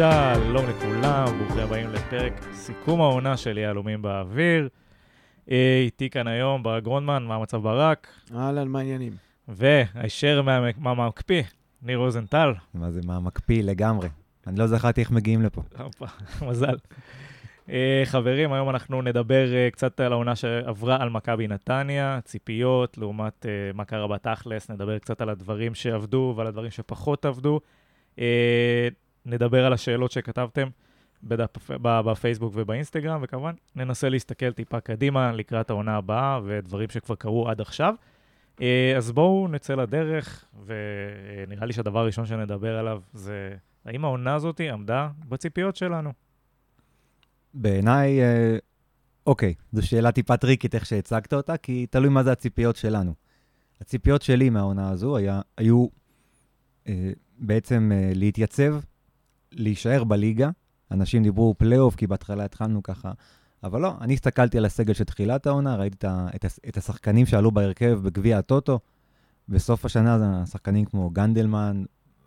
שלום לכולם, ברוכים הבאים לפרק סיכום העונה של יהלומים באוויר. אה, איתי כאן היום ברק גרונדמן, מה המצב ברק? אהלן, מה העניינים? והישר מהמקפיא, ניר רוזנטל. מה זה, מה מקפיא לגמרי. אני לא זכרתי איך מגיעים לפה. מזל. אה, חברים, היום אנחנו נדבר אה, קצת על העונה שעברה על מכבי נתניה, ציפיות לעומת מה קרה בתכלס, נדבר קצת על הדברים שעבדו ועל הדברים שפחות עבדו. נדבר על השאלות שכתבתם בדף, בפייסבוק ובאינסטגרם, וכמובן ננסה להסתכל טיפה קדימה לקראת העונה הבאה ודברים שכבר קרו עד עכשיו. אז בואו נצא לדרך, ונראה לי שהדבר הראשון שנדבר עליו זה האם העונה הזאת עמדה בציפיות שלנו. בעיניי, אה, אוקיי, זו שאלה טיפה טריקית איך שהצגת אותה, כי תלוי מה זה הציפיות שלנו. הציפיות שלי מהעונה הזו היה, היו אה, בעצם אה, להתייצב, להישאר בליגה. אנשים דיברו פלייאוף, כי בהתחלה התחלנו ככה, אבל לא, אני הסתכלתי על הסגל של תחילת העונה, ראיתי את, את, את השחקנים שעלו בהרכב בגביע הטוטו. בסוף השנה זה שחקנים כמו גנדלמן,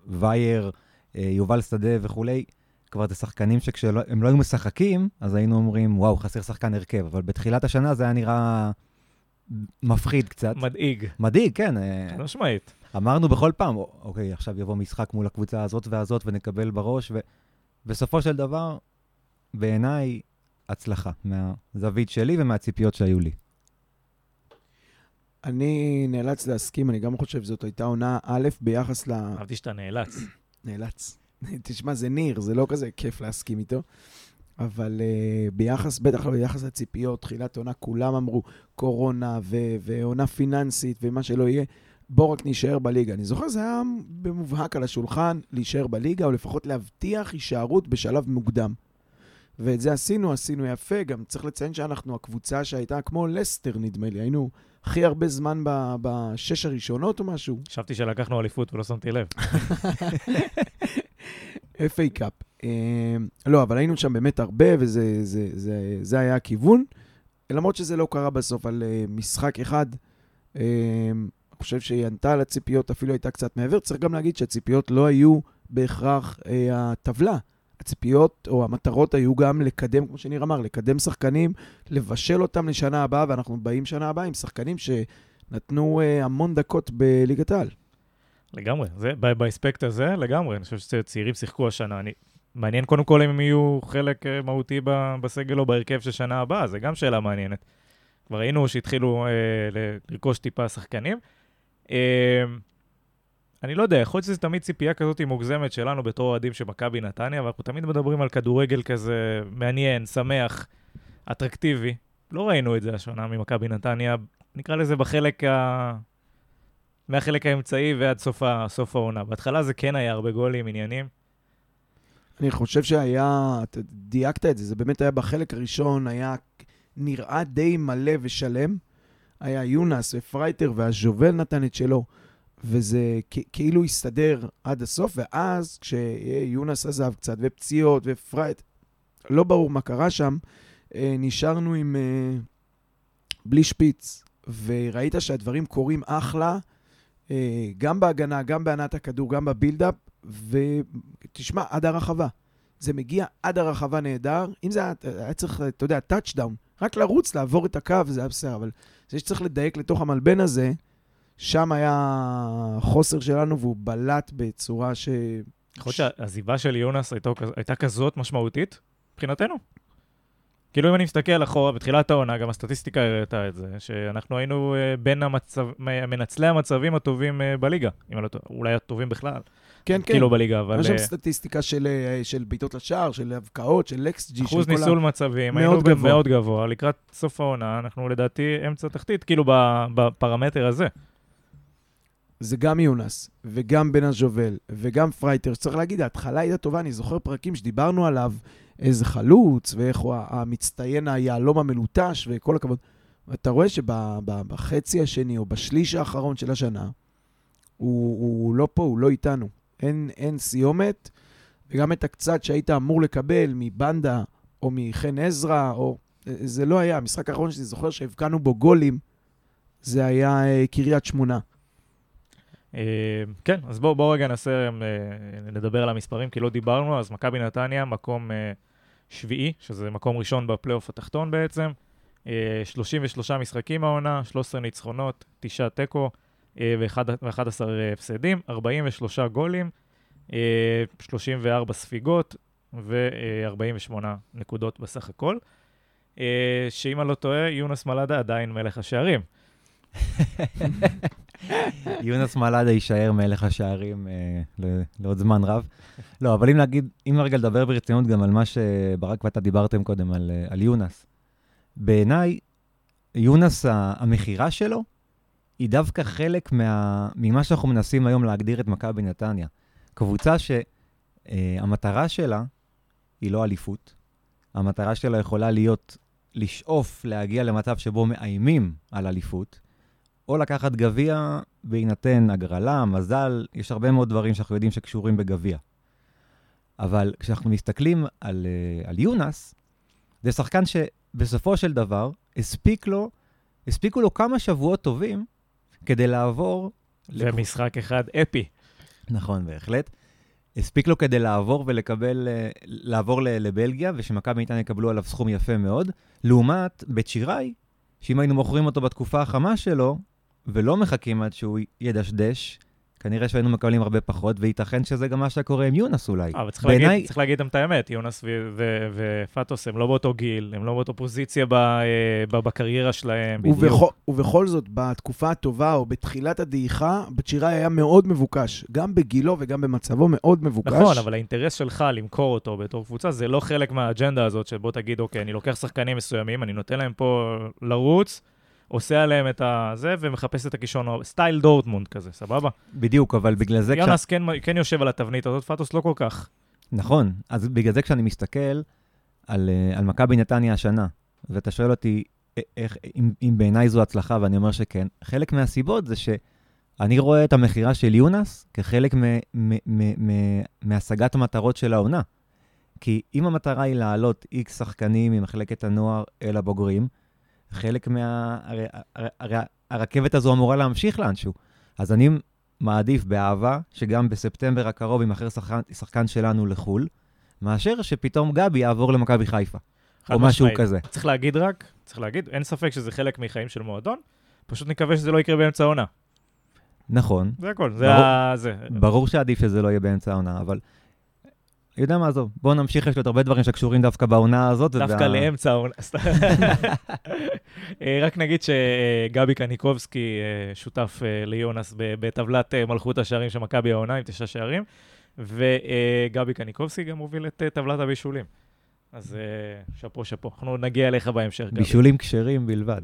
וייר, אה, יובל שדה וכולי. כבר זה שחקנים שכשהם לא היו משחקים, אז היינו אומרים, וואו, חסר שחקן הרכב. אבל בתחילת השנה זה היה נראה מפחיד קצת. מדאיג. מדאיג, כן. חד משמעית. אמרנו בכל פעם, אוקיי, עכשיו יבוא משחק מול הקבוצה הזאת והזאת ונקבל בראש, ובסופו של דבר, בעיניי, הצלחה, מהזווית שלי ומהציפיות שהיו לי. אני נאלץ להסכים, אני גם חושב שזאת הייתה עונה א' ביחס ל... אהבתי שאתה נאלץ. נאלץ. תשמע, זה ניר, זה לא כזה כיף להסכים איתו. אבל uh, ביחס, בטח לא ביחס לציפיות, תחילת עונה, כולם אמרו קורונה ו- ועונה פיננסית ומה שלא יהיה, בוא רק נישאר בליגה. אני זוכר, זה היה במובהק על השולחן להישאר בליגה, או לפחות להבטיח הישארות בשלב מוקדם. ואת זה עשינו, עשינו יפה. גם צריך לציין שאנחנו הקבוצה שהייתה כמו לסטר, נדמה לי. היינו הכי הרבה זמן בשש הראשונות או משהו. חשבתי שלקחנו אליפות ולא שמתי לב. FA קאפ. אמ, לא, אבל היינו שם באמת הרבה, וזה זה, זה, זה היה הכיוון. למרות שזה לא קרה בסוף על uh, משחק אחד. חושב שהיא ענתה על הציפיות, אפילו הייתה קצת מעבר. צריך גם להגיד שהציפיות לא היו בהכרח uh, הטבלה. הציפיות או המטרות היו גם לקדם, כמו שניר אמר, לקדם שחקנים, לבשל אותם לשנה הבאה, ואנחנו באים שנה הבאה עם שחקנים שנתנו uh, המון דקות בליגת העל. לגמרי, זה, באספקט הזה, לגמרי. אני חושב שצעירים שיחקו השנה. אני, מעניין קודם כל אם הם יהיו חלק אה, מהותי בסגל או בהרכב של שנה הבאה, זו גם שאלה מעניינת. כבר ראינו שהתחילו אה, לרכוש טיפה שחקנים. אה, אני לא יודע, יכול להיות שזו תמיד ציפייה כזאת מוגזמת שלנו בתור אוהדים של מכבי נתניה, ואנחנו תמיד מדברים על כדורגל כזה מעניין, שמח, אטרקטיבי. לא ראינו את זה השנה ממכבי נתניה, נקרא לזה בחלק ה... מהחלק האמצעי ועד סוף, סוף העונה. בהתחלה זה כן היה הרבה גולים, עניינים. אני חושב שהיה, אתה דייקת את זה, זה באמת היה בחלק הראשון, היה נראה די מלא ושלם. היה יונס ופרייטר והז'ובל נתן את שלו, וזה כאילו הסתדר עד הסוף, ואז כשיונס עזב קצת, ופציעות ופרייט, לא ברור מה קרה שם, אה, נשארנו עם... אה, בלי שפיץ, וראית שהדברים קורים אחלה, אה, גם בהגנה, גם בהנעת הכדור, גם ב build-up, ותשמע, עד הרחבה. זה מגיע עד הרחבה נהדר. אם זה היה, היה צריך, אתה יודע, touchdown, רק לרוץ, לעבור את הקו, זה היה בסדר, אבל זה שצריך לדייק לתוך המלבן הזה, שם היה חוסר שלנו, והוא בלט בצורה ש... יכול להיות שהעזיבה של יונס הייתה, הייתה כזאת משמעותית מבחינתנו. כאילו אם אני מסתכל אחורה, בתחילת העונה, גם הסטטיסטיקה הראתה את זה, שאנחנו היינו אה, בין המצב, מנצלי המצבים הטובים אה, בליגה, אם לא, אולי הטובים בכלל. כן, כן. כאילו בליגה, אבל... יש שם אה, סטטיסטיקה של, של בעיטות לשער, של הבקעות, של xG, אחוז ניצול ה... מצבים, היינו גבוה. מאוד גבוה. לקראת סוף העונה, אנחנו לדעתי אמצע תחתית, כאילו בפרמטר הזה. זה גם יונס, וגם בן הז'ובל, וגם פרייטר. צריך להגיד, ההתחלה הייתה טובה, אני זוכר פרקים שדיברנו עליו, איזה חלוץ, ואיך הוא המצטיין היהלום המלוטש, וכל הכבוד. ואתה רואה שבחצי השני, או בשליש האחרון של השנה, הוא, הוא לא פה, הוא לא איתנו. אין, אין סיומת, וגם את הקצת שהיית אמור לקבל מבנדה, או מחן עזרא, או... זה לא היה. המשחק האחרון שאני זוכר שהבקענו בו גולים, זה היה uh, קריית שמונה. אה, כן, אז בואו בוא רגע ננסה אה, לדבר על המספרים, כי לא דיברנו, אז מכבי נתניה, מקום אה, שביעי, שזה מקום ראשון בפלייאוף התחתון בעצם. אה, 33 משחקים העונה, 13 ניצחונות, 9 תיקו אה, ו-11 הפסדים, 43 גולים, אה, 34 ספיגות ו-48 נקודות בסך הכל. אה, שאם אני לא טועה, יונס מלאדה עדיין מלך השערים. יונס מלאדה יישאר מלך השערים אה, לעוד זמן רב. לא, אבל אם נגיד, אם רגע לדבר ברצינות גם על מה שברק ואתה דיברתם קודם, על, אה, על יונס. בעיניי, יונס, המכירה שלו, היא דווקא חלק מה, ממה שאנחנו מנסים היום להגדיר את מכבי נתניה. קבוצה שהמטרה שלה היא לא אליפות. המטרה שלה יכולה להיות לשאוף להגיע למצב שבו מאיימים על אליפות, או לקחת גביע בהינתן הגרלה, מזל, יש הרבה מאוד דברים שאנחנו יודעים שקשורים בגביע. אבל כשאנחנו מסתכלים על, אה, על יונס, זה שחקן שבסופו של דבר הספיק לו, הספיקו לו כמה שבועות טובים כדי לעבור... זה משחק אחד אפי. נכון, בהחלט. הספיק לו כדי לעבור ולקבל, אה, לעבור לבלגיה, ושמכבי נתניה יקבלו עליו סכום יפה מאוד, לעומת בית שיראי, שאם היינו מוכרים אותו בתקופה החמה שלו, ולא מחכים עד שהוא ידשדש, כנראה שהיינו מקבלים הרבה פחות, וייתכן שזה גם מה שקורה עם יונס אולי. אבל צריך, בעיניי- להגיד, צריך להגיד גם את האמת, יונס ו- ו- ופטוס הם לא באותו גיל, הם לא באותו פוזיציה ב- אה, ב- בקריירה שלהם. ובכל, ובכל זאת, בתקופה הטובה או בתחילת הדעיכה, בצ'יראי היה מאוד מבוקש. גם בגילו וגם במצבו מאוד מבוקש. נכון, אבל האינטרס שלך למכור אותו בתור קבוצה, זה לא חלק מהאג'נדה הזאת, שבוא תגיד, אוקיי, אני לוקח שחקנים מסוימים, אני נותן להם פה לרוץ, עושה עליהם את הזה, ומחפש את הכישרון, סטייל דורטמונד כזה, סבבה? בדיוק, אבל בגלל זה... יונס כן, כן יושב על התבנית הזאת, פטוס לא כל כך. נכון, אז בגלל זה כשאני מסתכל על, אה, על מכבי נתניה השנה, ואתה שואל אותי איך, אם, אם בעיניי זו הצלחה, ואני אומר שכן, חלק מהסיבות זה שאני רואה את המכירה של יונס כחלק מהשגת המטרות של העונה. כי אם המטרה היא להעלות איקס שחקנים ממחלקת הנוער אל הבוגרים, חלק מה... הרי, הרי, הרכבת הזו אמורה להמשיך לאנשהו. אז אני מעדיף באהבה שגם בספטמבר הקרוב יימכר שחקן, שחקן שלנו לחו"ל, מאשר שפתאום גבי יעבור למכבי חיפה, או משהו משמעית. כזה. צריך להגיד רק, צריך להגיד, אין ספק שזה חלק מחיים של מועדון, פשוט נקווה שזה לא יקרה באמצע העונה. נכון, זה הכל, זה ברור. ה... זה. ברור שעדיף שזה לא יהיה באמצע העונה, אבל... יודע מה, עזוב, בואו נמשיך, יש עוד הרבה דברים שקשורים דווקא בעונה הזאת. דווקא לאמצע העונה. אה, רק נגיד שגבי קניקובסקי אה, שותף אה, ליונס בטבלת מלכות השערים של מכבי העונה עם תשעה שערים, וגבי קניקובסקי גם מוביל את טבלת הבישולים. אז שאפו שאפו, אנחנו נגיע אליך בהמשך. גבי. בישולים כשרים בלבד.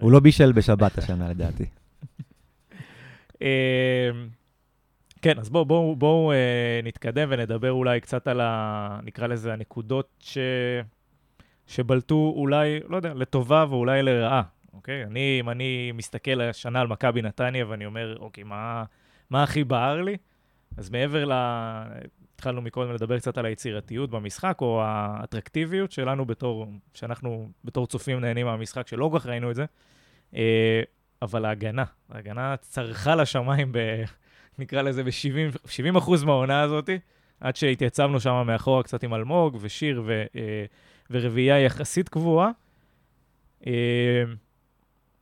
הוא לא בישל בשבת השנה, לדעתי. כן, אז בואו בוא, בוא, אה, נתקדם ונדבר אולי קצת על ה... נקרא לזה הנקודות ש... שבלטו אולי, לא יודע, לטובה ואולי לרעה, אוקיי? אני, אם אני מסתכל השנה על מכבי נתניה ואני אומר, אוקיי, מה, מה הכי בער לי? אז מעבר ל... התחלנו מקודם לדבר קצת על היצירתיות במשחק, או האטרקטיביות שלנו בתור, שאנחנו בתור צופים נהנים מהמשחק, שלא כל כך ראינו את זה. אה, אבל ההגנה, ההגנה צרחה לשמיים, ב, נקרא לזה ב-70 אחוז מהעונה הזאת, עד שהתייצבנו שם מאחורה קצת עם אלמוג ושיר ו, אה, ורביעייה יחסית קבועה. אה,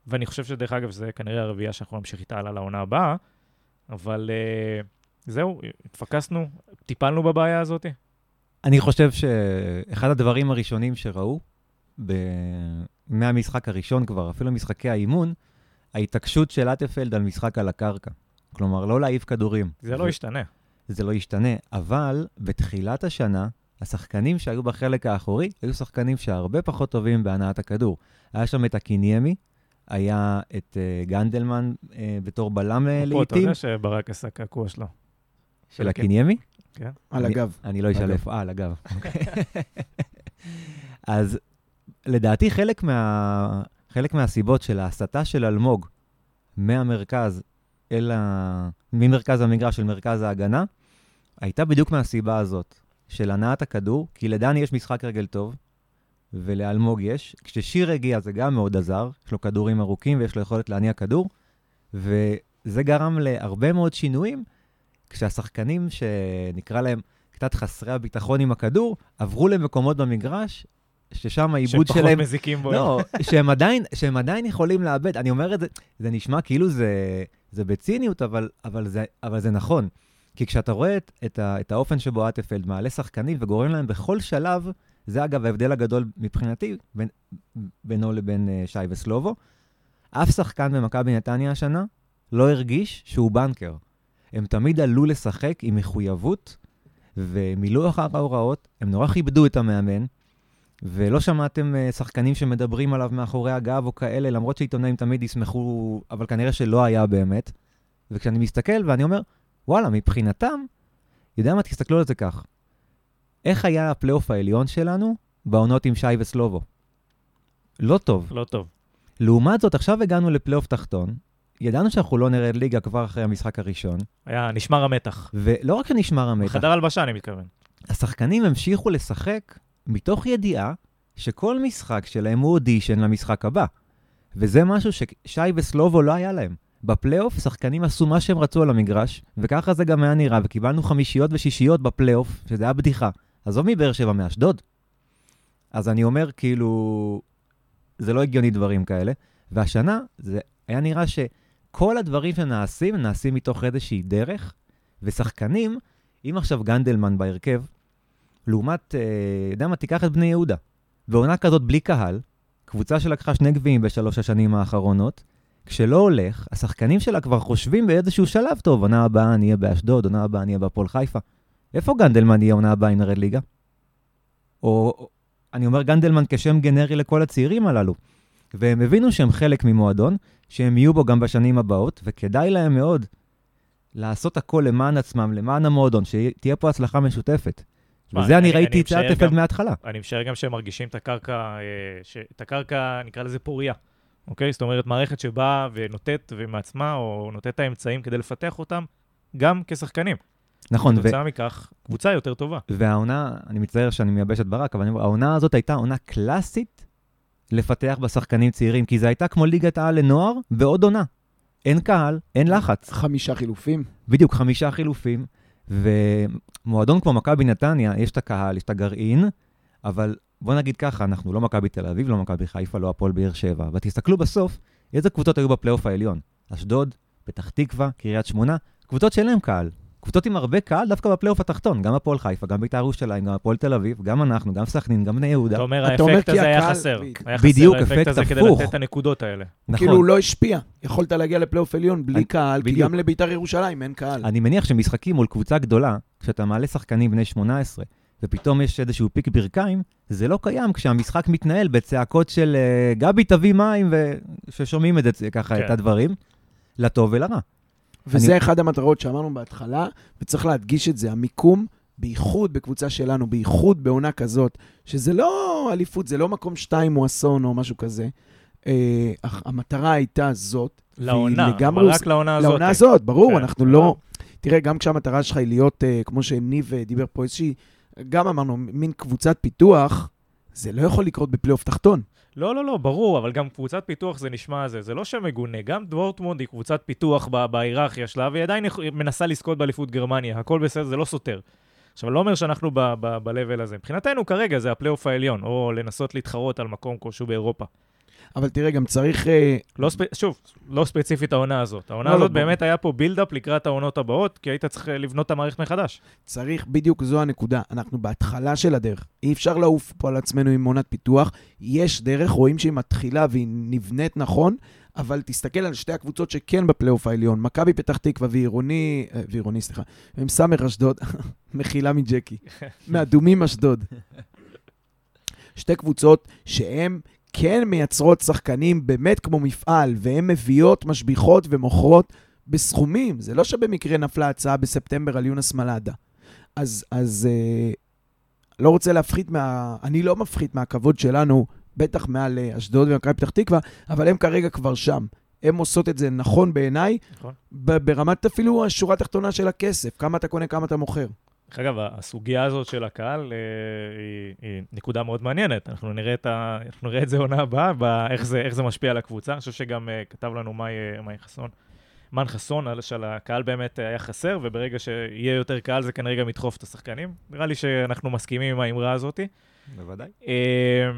ואני חושב שדרך אגב, זה כנראה הרביעייה שאנחנו נמשיך איתה הלאה לעונה הבאה, אבל אה, זהו, התפקסנו, טיפלנו בבעיה הזאת. אני חושב שאחד הדברים הראשונים שראו, ב... מהמשחק הראשון כבר, אפילו משחקי האימון, ההתעקשות של אטפלד על משחק על הקרקע. כלומר, לא להעיף כדורים. זה לא ישתנה. זה לא ישתנה, אבל בתחילת השנה, השחקנים שהיו בחלק האחורי היו שחקנים שהרבה פחות טובים בהנעת הכדור. היה שם את הקיניימי, היה את uh, גנדלמן uh, בתור בלם uh, פה אתה לעיתים, יודע שברק עשה קעקוע שלו. של הקיניימי. על אני- הגב. אני לא איפה, אה, על הגב. אוקיי. אז לדעתי חלק, מה, חלק מהסיבות של ההסתה של אלמוג מהמרכז אל ה... ממרכז המגרש של מרכז ההגנה, הייתה בדיוק מהסיבה הזאת, של הנעת הכדור, כי לדני יש משחק רגל טוב, ולאלמוג יש. כששיר הגיע זה גם מאוד עזר, יש לו כדורים ארוכים ויש לו יכולת להניע כדור, וזה זה גרם להרבה מאוד שינויים, כשהשחקנים, שנקרא להם קצת חסרי הביטחון עם הכדור, עברו למקומות במגרש, ששם העיבוד שלהם... מזיקים בו. לא, שהם עדיין, שהם עדיין יכולים לאבד. אני אומר את זה, זה נשמע כאילו זה, זה בציניות, אבל, אבל, זה, אבל זה נכון. כי כשאתה רואה את, את, ה, את האופן שבו אטפלד מעלה שחקנים וגורם להם בכל שלב, זה אגב ההבדל הגדול מבחינתי בין, בינו לבין uh, שי וסלובו. אף שחקן במכבי נתניה השנה לא הרגיש שהוא בנקר. הם תמיד עלו לשחק עם מחויבות, ומילאו אחר ההוראות, הם נורא כיבדו את המאמן, ולא שמעתם uh, שחקנים שמדברים עליו מאחורי הגב או כאלה, למרות שעיתונאים תמיד ישמחו, אבל כנראה שלא היה באמת. וכשאני מסתכל ואני אומר, וואלה, מבחינתם, יודע מה, תסתכלו על זה כך. איך היה הפלייאוף העליון שלנו בעונות עם שי וסלובו? לא טוב. לא טוב. לעומת זאת, עכשיו הגענו לפלייאוף תחתון, ידענו שאנחנו לא נרד ליגה כבר אחרי המשחק הראשון, היה נשמר המתח. ולא רק שנשמר המתח, חדר הלבשה, אני מתכוון. השחקנים המשיכו לשחק מתוך ידיעה שכל משחק שלהם הוא אודישן למשחק הבא. וזה משהו ששי וסלובו לא היה להם. בפלייאוף שחקנים עשו מה שהם רצו על המגרש, וככה זה גם היה נראה, וקיבלנו חמישיות ושישיות בפלייאוף, שזה היה בדיחה. עזוב מבאר שבע, מאשדוד. אז אני אומר, כאילו, זה לא הגיוני דברים כאלה. והשנה, זה היה נראה שכל הדברים שנעשים, נעשים מתוך איזושהי דרך, ושחקנים, אם עכשיו גנדלמן בהרכב, לעומת, אה, יודע מה, תיקח את בני יהודה. בעונה כזאת בלי קהל, קבוצה שלקחה שני גביעים בשלוש השנים האחרונות, כשלא הולך, השחקנים שלה כבר חושבים באיזשהו שלב, טוב, עונה הבאה אני אהיה באשדוד, עונה הבאה אני אהיה בהפועל חיפה. איפה גנדלמן יהיה עונה הבאה אם נרד ליגה? או אני אומר גנדלמן כשם גנרי לכל הצעירים הללו. והם הבינו שהם חלק ממועדון, שהם יהיו בו גם בשנים הבאות, וכדאי להם מאוד לעשות הכל למען עצמם, למען המועדון, שתהיה פה הצלחה משותפת. וזה אני אני- ראיתי את גם- מההתחלה. אני משער גם שהם מרגישים את הקרקע, אה, ש- את הקרקע, נקרא לזה פוריה, אוקיי? זאת אומרת, מערכת שבאה ונותנת ומעצמה, או נותנת את האמצעים כדי לפתח אותם, גם כשחקנים. נכון, ו- כתוצאה מכך, קבוצה יותר טובה. והעונה, אני מצטער שאני מייבש את ברק, אבל אני העונה הזאת הייתה עונה קלאסית לפתח בשחקנים צעירים, כי זו הייתה כמו ליגת העל לנוער ועוד עונה. אין קהל, אין לחץ. חמישה חילופים. בדיוק, חמישה חילופים, ומועדון כמו מכבי נתניה, יש את הקהל, יש את הגרעין, אבל בוא נגיד ככה, אנחנו לא מכבי תל אביב, לא מכבי חיפה, לא הפועל באר שבע, ותסתכלו בסוף, איזה קבוצות היו בפלייאוף העליון? אשדוד, פתח תקווה, קריית שמונה, קבוצות שאין להם קהל. קבוצות עם הרבה קהל דווקא בפלייאוף התחתון, גם הפועל חיפה, גם בית"ר ירושלים, גם הפועל תל אביב, גם אנחנו, גם סכנין, גם בני יהודה. אתה אומר, האפקט הזה היה חסר. בדיוק. היה חסר בדיוק, האפקט אפקט הזה כדי הפוך. לתת את הנקודות האלה. נכון. כאילו הוא לא השפיע. יכולת להגיע לפלייאוף עליון בלי קהל, כי. גם לביתר ירושלים אין קהל. אני מניח שמשחקים מול קבוצה גדולה, כשאתה מעלה שחקנים בני 18, ופתאום יש איזשהו פיק ברכיים, זה לא קיים כשהמשחק מתנהל בצעקות של אה, גבי תביא מים, וששומעים את זה ככה, כן. את הדברים, לטוב ולרע. וזה אני- אחד המטרות שאמרנו בהתחלה, וצריך להדגיש את זה, המיקום, בייחוד בקבוצה שלנו, בייחוד בעונה כזאת, שזה לא אליפות, זה לא מקום שתיים או אסון או משהו כזה. אה, אך המטרה הייתה זאת. לעונה, אבל רק לעונה הזאת. לעונה הזאת, ברור, כן, אנחנו כן. לא... תראה, גם כשהמטרה שלך היא להיות, אה, כמו שניב אה, דיבר פה, איזושהי, גם אמרנו, מין קבוצת פיתוח, זה לא יכול לקרות בפלייאוף תחתון. לא, לא, לא, ברור, אבל גם קבוצת פיתוח זה נשמע זה. זה לא שמגונה. גם דורטמונד היא קבוצת פיתוח בהיררכיה שלה, והיא עדיין מנסה לזכות באליפות גרמניה. הכל בסדר, זה לא סותר. עכשיו, אני לא אומר שאנחנו ב-level הזה. מבחינתנו כרגע זה הפלייאוף העליון, או לנסות להתחרות על מקום כלשהו באירופה. אבל תראה, גם צריך... אה, לא ספ... שוב, לא ספציפית העונה הזאת. העונה לא, לא, הזאת ברור. באמת היה פה build-up לקראת העונות הבאות, כי היית צריך אה, לבנות את המערכת מחדש. צריך, בדיוק זו הנקודה. אנחנו בהתחלה של הדרך. אי אפשר לעוף פה על עצמנו עם עונת פיתוח. יש דרך, רואים שהיא מתחילה והיא נבנית נכון, אבל תסתכל על שתי הקבוצות שכן בפלייאוף העליון, מכבי פתח תקווה ועירוני, אה, ועירוני, סליחה, הם סמר אשדוד, מחילה מג'קי, מאדומים אשדוד. שתי קבוצות שהן כן מייצרות שחקנים באמת כמו מפעל, והן מביאות, משביחות ומוכרות בסכומים. זה לא שבמקרה נפלה הצעה בספטמבר על יונס מלאדה. אז, אז אה, לא רוצה להפחית מה... אני לא מפחית מהכבוד שלנו, בטח מעל אה, אשדוד ומכבי פתח תקווה, אבל הם כרגע כבר שם. הן עושות את זה נכון בעיניי, נכון. ברמת אפילו השורה התחתונה של הכסף, כמה אתה קונה, כמה אתה מוכר. דרך אגב, הסוגיה הזאת של הקהל אה, היא, היא נקודה מאוד מעניינת. אנחנו נראה את, ה, אנחנו נראה את זה עונה הבאה, ב- איך זה, איך זה משפיע על הקבוצה. אני חושב שגם אה, כתב לנו מאי, אה, מאי חסון מן חסון, על- של הקהל באמת היה חסר, וברגע שיהיה יותר קהל זה כנראה גם ידחוף את השחקנים. נראה לי שאנחנו מסכימים עם האמרה הזאתי. בוודאי. אה,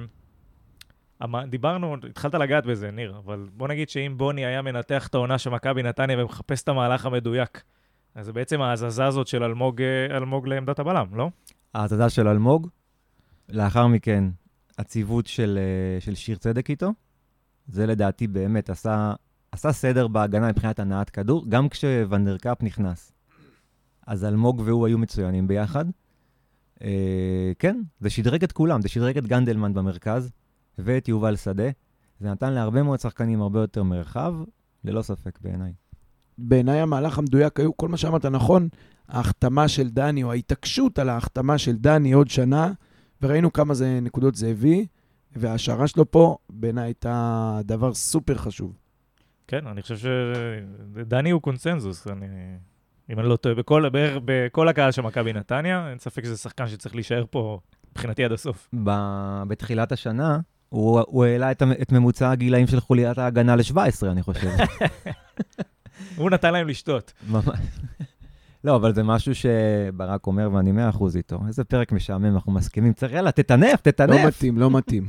אמ- דיברנו, התחלת לגעת בזה, ניר, אבל בוא נגיד שאם בוני היה מנתח את העונה של מכבי נתניה ומחפש את המהלך המדויק, אז זה בעצם ההזזה הזאת של אלמוג, אה, אלמוג לעמדת הבלם, לא? ההזזה של אלמוג, לאחר מכן הציוות של, אה, של שיר צדק איתו, זה לדעתי באמת עשה, עשה סדר בהגנה מבחינת הנעת כדור, גם כשוונדרקאפ נכנס. אז אלמוג והוא היו מצוינים ביחד. אה, כן, זה שדרג את כולם, זה שדרג את גנדלמן במרכז ואת יובל שדה. זה נתן להרבה מאוד שחקנים הרבה יותר מרחב, ללא ספק בעיניי. בעיניי המהלך המדויק היו, כל מה שאמרת נכון, ההחתמה של דני, או ההתעקשות על ההחתמה של דני עוד שנה, וראינו כמה זה נקודות זה הביא, וההשערה שלו פה, בעיניי הייתה דבר סופר חשוב. כן, אני חושב שדני הוא קונצנזוס, אני... אם אני לא טועה, בכל, בערך בכל הקהל של מכבי נתניה, אין ספק שזה שחקן שצריך להישאר פה מבחינתי עד הסוף. ב- בתחילת השנה, הוא, הוא העלה את, את ממוצע הגילאים של חוליית ההגנה ל-17, אני חושב. הוא נתן להם לשתות. לא, אבל זה משהו שברק אומר, ואני מאה אחוז איתו. איזה פרק משעמם, אנחנו מסכימים. צריך, יאללה, תטנף, לא תטנף. מתאים, לא מתאים.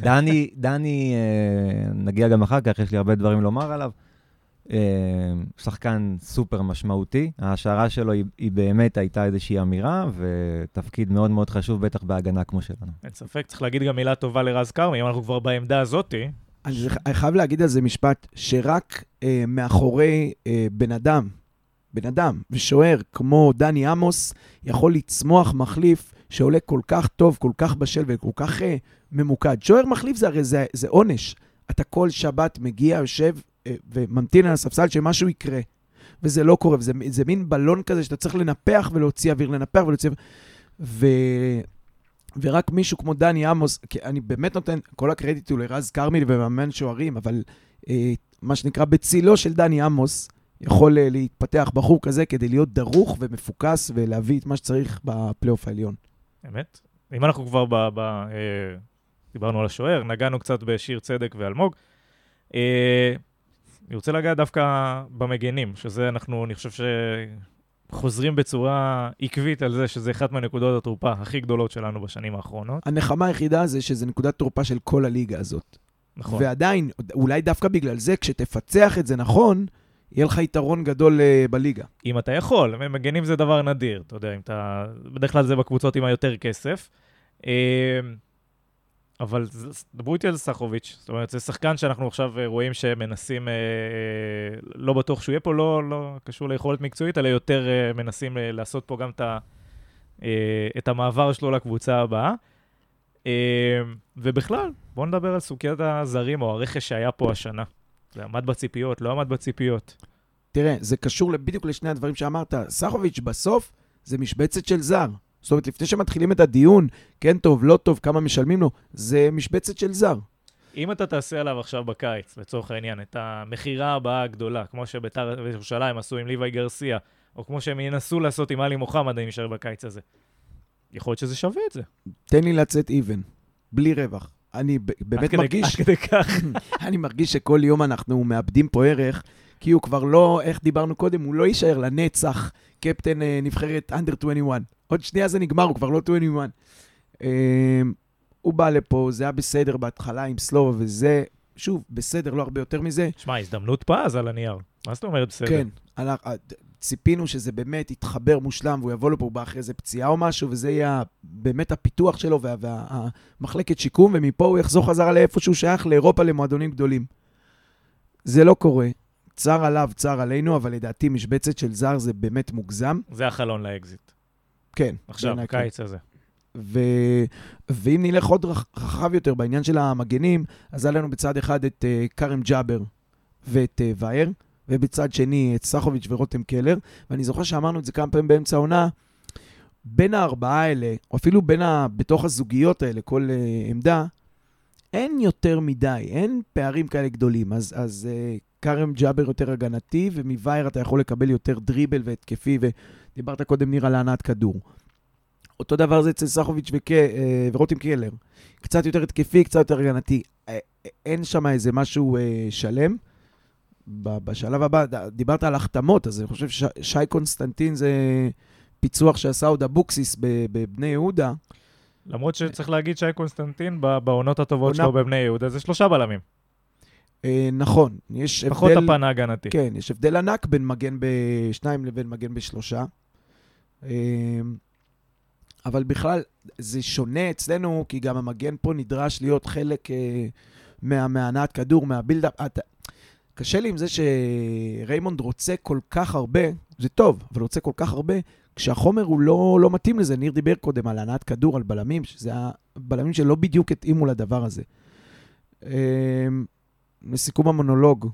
דני, דני, אה, נגיע גם אחר כך, יש לי הרבה דברים לומר עליו. אה, שחקן סופר משמעותי. ההשערה שלו היא, היא באמת הייתה איזושהי אמירה, ותפקיד מאוד מאוד חשוב, בטח בהגנה כמו שלנו. אין ספק, צריך להגיד גם מילה טובה לרז כרמי, אם אנחנו כבר בעמדה הזאתי, אני חייב להגיד על זה משפט, שרק אה, מאחורי אה, בן אדם, בן אדם ושוער כמו דני עמוס, יכול לצמוח מחליף שעולה כל כך טוב, כל כך בשל וכל כך אה, ממוקד. שוער מחליף זה הרי זה, זה עונש. אתה כל שבת מגיע, יושב אה, וממתין על הספסל שמשהו יקרה. וזה לא קורה, וזה זה מין בלון כזה שאתה צריך לנפח ולהוציא אוויר, לנפח ולהוציא אוויר. ורק מישהו כמו דני עמוס, כי אני באמת נותן, כל הקרדיט הוא לרז כרמיל ומאמן שוערים, אבל אה, מה שנקרא בצילו של דני עמוס, יכול אה, להתפתח בחור כזה כדי להיות דרוך ומפוקס ולהביא את מה שצריך בפלייאוף העליון. אמת. אם אנחנו כבר ב... ב אה, דיברנו על השוער, נגענו קצת בשיר צדק ואלמוג. אה, אני רוצה לגעת דווקא במגנים, שזה אנחנו, אני חושב שחוזרים בצורה עקבית על זה שזה אחת מהנקודות התורפה הכי גדולות שלנו בשנים האחרונות. הנחמה היחידה זה שזה נקודת תורפה של כל הליגה הזאת. נכון. ועדיין, אולי דווקא בגלל זה, כשתפצח את זה נכון, יהיה לך יתרון גדול אה, בליגה. אם אתה יכול, מגנים זה דבר נדיר, אתה יודע, אם אתה... בדרך כלל זה בקבוצות עם היותר כסף. אה, אבל דברו איתי על סחוביץ', זאת אומרת, זה שחקן שאנחנו עכשיו אה, רואים שמנסים, אה, אה, לא בטוח שהוא יהיה פה, לא, לא קשור ליכולת מקצועית, אלא יותר אה, מנסים אה, לעשות פה גם את, ה, אה, את המעבר שלו לקבוצה הבאה. אה, ובכלל, בואו נדבר על סוגיית הזרים או הרכש שהיה פה השנה. זה עמד בציפיות, לא עמד בציפיות. תראה, זה קשור בדיוק לשני הדברים שאמרת. סחוביץ' בסוף זה משבצת של זר. זאת אומרת, לפני שמתחילים את הדיון, כן טוב, לא טוב, כמה משלמים לו, זה משבצת של זר. אם אתה תעשה עליו עכשיו בקיץ, לצורך העניין, את המכירה הבאה הגדולה, כמו שביתר וירושלים עשו עם ליוואי גרסיה, או כמו שהם ינסו לעשות עם עלי מוחמד, אני נשאר בקיץ הזה. יכול להיות שזה שווה את זה. תן לי לצאת even, בלי רווח. אני באמת מרגיש, עד כדי כך. אני מרגיש שכל יום אנחנו מאבדים פה ערך, כי הוא כבר לא, איך דיברנו קודם, הוא לא יישאר לנצח קפטן אה, נבחרת אנדר 21. עוד שנייה זה נגמר, הוא כבר לא 21. אה, הוא בא לפה, זה היה בסדר בהתחלה עם סלובה וזה, שוב, בסדר, לא הרבה יותר מזה. שמע, הזדמנות פז על הנייר. מה זאת אומרת בסדר? כן, הלך, אה, ציפינו שזה באמת יתחבר מושלם והוא יבוא לפה, הוא בא אחרי איזה פציעה או משהו, וזה יהיה באמת הפיתוח שלו והמחלקת שיקום, ומפה הוא יחזור חזרה לאיפה שהוא שייך, לאירופה, למועדונים גדולים. זה לא קורה. צר עליו, צר עלינו, אבל לדעתי משבצת של זר זה באמת מוגזם. זה החלון לאקזיט. כן. עכשיו, כן. בקיץ הזה. ו... ואם נלך עוד רח- רחב יותר בעניין של המגנים, אז היה לנו בצד אחד את אה, כרם ג'אבר ואת אה, ואייר, ובצד שני את סחוביץ' ורותם קלר, ואני זוכר שאמרנו את זה כמה פעמים באמצע העונה, בין הארבעה האלה, או אפילו בין ה... בתוך הזוגיות האלה, כל אה, עמדה, אין יותר מדי, אין פערים כאלה גדולים. אז, אז אה, כרם ג'אבר יותר הגנתי, ומווייר אתה יכול לקבל יותר דריבל והתקפי, ודיברת קודם, ניר, על הנעת כדור. אותו דבר זה אצל סחוביץ' וק... אה, ורותם קלר. קצת יותר התקפי, קצת יותר הגנתי. אה, אה, אין שם איזה משהו שלם, בשלב הבא, דיברת על החתמות, אז אני חושב ששי קונסטנטין זה פיצוח שעשה עוד אבוקסיס בבני יהודה. למרות שצריך להגיד שי קונסטנטין, בעונות הטובות שלו בבני יהודה, זה שלושה בלמים. אה, נכון, יש הבדל... פחות הפן ההגנתי. כן, יש הבדל ענק בין מגן בשניים לבין מגן בשלושה. אה, אבל בכלל, זה שונה אצלנו, כי גם המגן פה נדרש להיות חלק אה, מה- מהנעת כדור, מהבילדאפ. קשה לי עם זה שריימונד רוצה כל כך הרבה, זה טוב, אבל רוצה כל כך הרבה, כשהחומר הוא לא, לא מתאים לזה. ניר דיבר קודם על הנעת כדור, על בלמים, שזה הבלמים שלא בדיוק התאימו לדבר הזה. לסיכום המונולוג,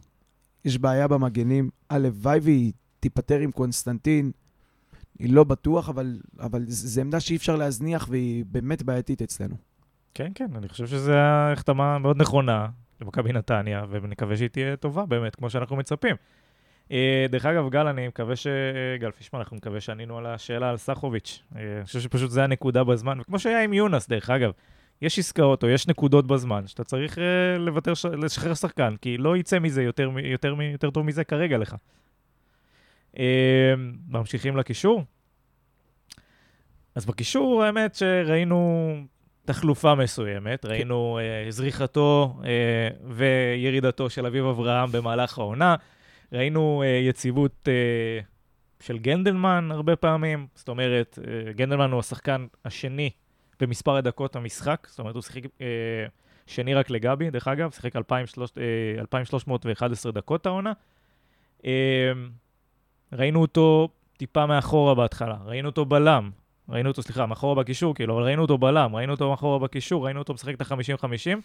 יש בעיה במגנים. הלוואי והיא תיפטר עם קונסטנטין. היא לא בטוח, אבל, אבל זו עמדה שאי אפשר להזניח והיא באמת בעייתית אצלנו. כן, כן, אני חושב שזו החתמה מאוד נכונה למכבי נתניה, ונקווה שהיא תהיה טובה באמת, כמו שאנחנו מצפים. אה, דרך אגב, גל, אני מקווה ש... גל פישמן, אנחנו מקווה שענינו על השאלה על סחוביץ'. אה, אני חושב שפשוט זה הנקודה בזמן, וכמו שהיה עם יונס, דרך אגב, יש עסקאות או יש נקודות בזמן שאתה צריך אה, לוותר, ש- לשחרר שחקן, כי לא יצא מזה יותר, יותר, יותר טוב מזה כרגע לך. אה, ממשיכים לקישור. אז בקישור, האמת שראינו תחלופה מסוימת, ראינו אה, זריחתו אה, וירידתו של אביב אברהם במהלך העונה, ראינו אה, יציבות אה, של גנדלמן הרבה פעמים, זאת אומרת, גנדלמן הוא השחקן השני במספר הדקות המשחק, זאת אומרת, הוא שיחק אה, שני רק לגבי, דרך אגב, שיחק 2,300, אה, 2,311 דקות העונה. אה, ראינו אותו טיפה מאחורה בהתחלה, ראינו אותו בלם, ראינו אותו, סליחה, מאחורה בקישור, כאילו, אבל ראינו אותו בלם, ראינו אותו מאחורה בקישור, ראינו אותו משחק את ה-50-50.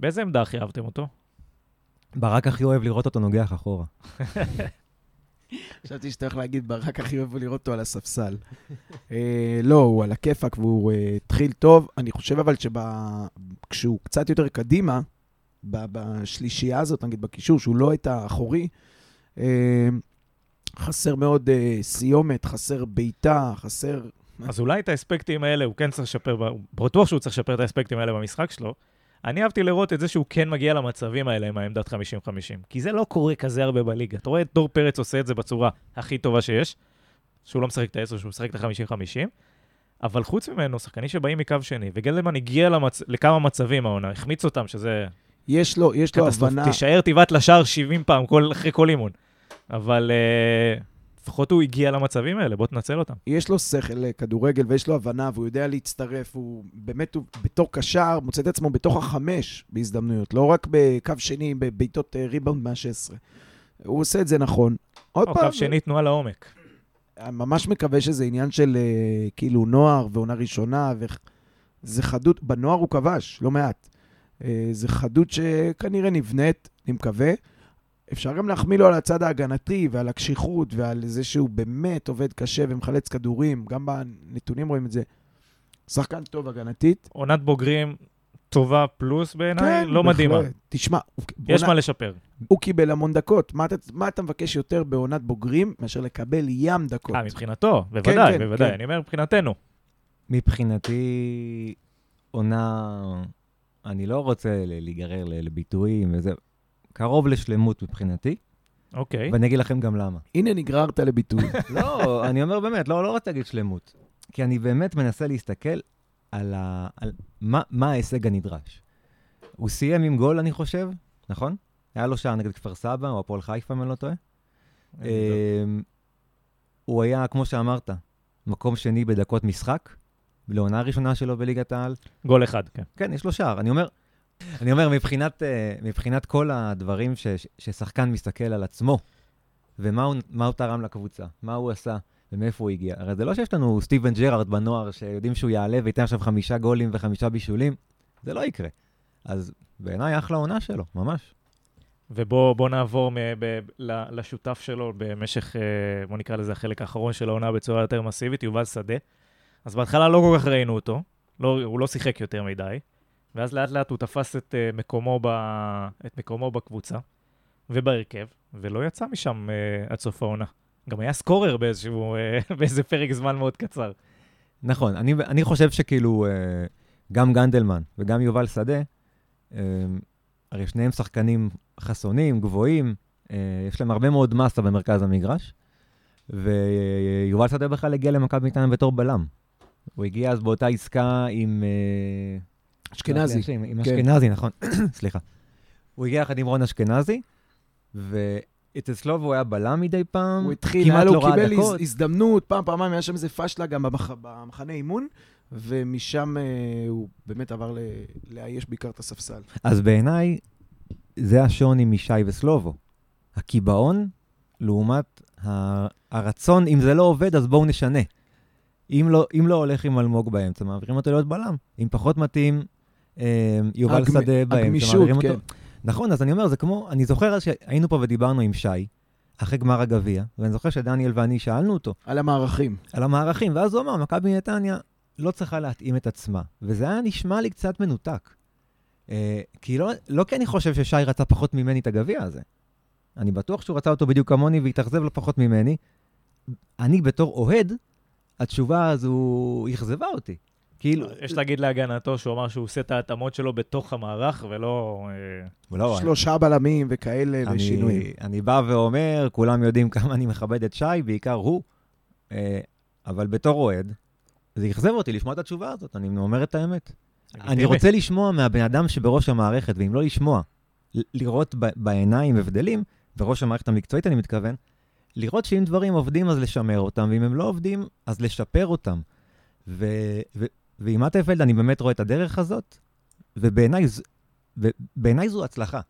באיזה עמדה הכי אהבתם אותו? ברק הכי אוהב לראות אותו נוגח אחורה. חשבתי שאתה הולך להגיד, ברק הכי אוהב לראות אותו על הספסל. אה, לא, הוא על הכיפאק והוא אה, התחיל טוב. אני חושב אבל שכשהוא קצת יותר קדימה, בשלישייה הזאת, נגיד בקישור, שהוא לא הייתה אחורי, אה, חסר מאוד סיומת, חסר בעיטה, חסר... אז אולי את האספקטים האלה הוא כן צריך לשפר, בטוח שהוא צריך לשפר את האספקטים האלה במשחק שלו. אני אהבתי לראות את זה שהוא כן מגיע למצבים האלה עם העמדת 50-50, כי זה לא קורה כזה הרבה בליגה. אתה רואה את דור פרץ עושה את זה בצורה הכי טובה שיש, שהוא לא משחק את ה-10, שהוא משחק את ה-50-50, אבל חוץ ממנו, שחקנים שבאים מקו שני, וגלדמן הגיע למצ... לכמה מצבים העונה, החמיץ אותם, שזה יש לו, יש לו. הבנה... תישאר תיבעט לשער 70 פעם כל, אחרי כל אימון. אבל uh, לפחות הוא הגיע למצבים האלה, בוא תנצל אותם. יש לו שכל לכדורגל ויש לו הבנה והוא יודע להצטרף, הוא באמת, הוא בתור קשר מוצא את עצמו בתוך החמש בהזדמנויות, לא רק בקו שני, בבעיטות אה, ריבאונד מה-16. הוא עושה את זה נכון. עוד או פעם, קו שני, תנועה לעומק. אני ממש מקווה שזה עניין של אה, כאילו נוער ועונה ראשונה, וזה חדות, בנוער הוא כבש, לא מעט. אה, זה חדות שכנראה נבנית, אני מקווה. אפשר גם להחמיא לו על הצד ההגנתי ועל הקשיחות ועל זה שהוא באמת עובד קשה ומחלץ כדורים, גם בנתונים רואים את זה. שחקן טוב הגנתית. עונת בוגרים טובה פלוס בעיניי, לא מדהימה. בהחלט. תשמע, יש בעונה- מה לשפר. הוא קיבל המון דקות. מה אתה, מה אתה מבקש יותר בעונת בוגרים מאשר לקבל ים דקות? אה, מבחינתו, בוודאי, כן, בוודאי. כן. אני אומר מבחינתנו. מבחינתי, עונה... אני לא רוצה להיגרר לביטויים וזה, קרוב לשלמות מבחינתי, אוקיי. ואני אגיד לכם גם למה. הנה נגררת לביטוי. לא, אני אומר באמת, לא, לא רוצה להגיד שלמות. כי אני באמת מנסה להסתכל על, ה, על מה, מה ההישג הנדרש. הוא סיים עם גול, אני חושב, נכון? היה לו שער נגד כפר סבא, או הפועל חיפה, אם אני לא טועה. אמ, הוא היה, כמו שאמרת, מקום שני בדקות משחק, לעונה הראשונה שלו בליגת העל. גול אחד, כן. כן, יש לו שער. אני אומר, אני אומר, מבחינת, אה, מבחינת כל הדברים ש, ששחקן מסתכל על עצמו, ומה הוא, הוא תרם לקבוצה, מה הוא עשה, ומאיפה הוא הגיע. הרי זה לא שיש לנו סטיבן ג'רארד בנוער, שיודעים שהוא יעלה וייתן עכשיו חמישה גולים וחמישה בישולים, זה לא יקרה. אז בעיניי אחלה עונה שלו, ממש. ובואו בוא נעבור מ- ב- ל- לשותף שלו במשך, אה, בואו נקרא לזה החלק האחרון של העונה בצורה יותר מסיבית, יובל שדה. אז בהתחלה לא כל כך ראינו אותו, לא, הוא לא שיחק יותר מדי, ואז לאט לאט הוא תפס את, אה, מקומו, ב, את מקומו בקבוצה ובהרכב, ולא יצא משם אה, עד סוף העונה. גם היה סקורר באיזשהו, אה, באיזה פרק זמן מאוד קצר. נכון, אני, אני חושב שכאילו, אה, גם גנדלמן וגם יובל שדה, אה, הרי שניהם שחקנים חסונים, גבוהים, אה, יש להם הרבה מאוד מסה במרכז המגרש, ויובל שדה בכלל הגיע למכבי נתניה בתור בלם. הוא הגיע אז באותה עסקה עם... אה, אשכנזי. עם, כן. אשכנזי, נכון. סליחה. הוא הגיע יחד עם רון אשכנזי, ואצל סלובו הוא היה בלם מדי פעם, הוא התחיל, כמעט לא ראה קיבל דקות. הז- הזדמנות, פעם, פעמיים, היה שם איזה פשלה גם במח, במחנה אימון, ומשם אה, הוא באמת עבר לאייש בעיקר את הספסל. אז בעיניי, זה השוני משי וסלובו. הקיבעון, לעומת הרצון, אם זה לא עובד, אז בואו נשנה. אם לא, אם לא הולך עם אלמוג באמצע, מעבירים אותו להיות בלם. אם פחות מתאים, יובל הגמ- שדה באמצע, הגמישות, כן. אותו. נכון, אז אני אומר, זה כמו, אני זוכר אז שהיינו פה ודיברנו עם שי, אחרי גמר הגביע, ואני זוכר שדניאל ואני שאלנו אותו על המערכים. על המערכים, ואז הוא אמר, מכבי נתניה לא צריכה להתאים את עצמה. וזה היה נשמע לי קצת מנותק. אה, כי לא, לא כי אני חושב ששי רצה פחות ממני את הגביע הזה. אני בטוח שהוא רצה אותו בדיוק כמוני והתאכזב לא פחות ממני. אני בתור אוהד, התשובה הזו אכזבה אותי. כאילו, יש להגיד להגנתו שהוא אמר שהוא עושה את ההתאמות שלו בתוך המערך, ולא... אה, לא, שלושה בלמים וכאלה אני, ושינויים. אני בא ואומר, כולם יודעים כמה אני מכבד את שי, בעיקר הוא, אה, אבל בתור אוהד, זה אכזב אותי לשמוע את התשובה הזאת, אני אומר את האמת. אני. רוצה לשמוע מהבן אדם שבראש המערכת, ואם לא לשמוע, לראות ב- בעיניים הבדלים, בראש המערכת המקצועית אני מתכוון, לראות שאם דברים עובדים אז לשמר אותם, ואם הם לא עובדים, אז לשפר אותם. ו- ו- ועם אטפלד אני באמת רואה את הדרך הזאת, ובעיניי זו הצלחה.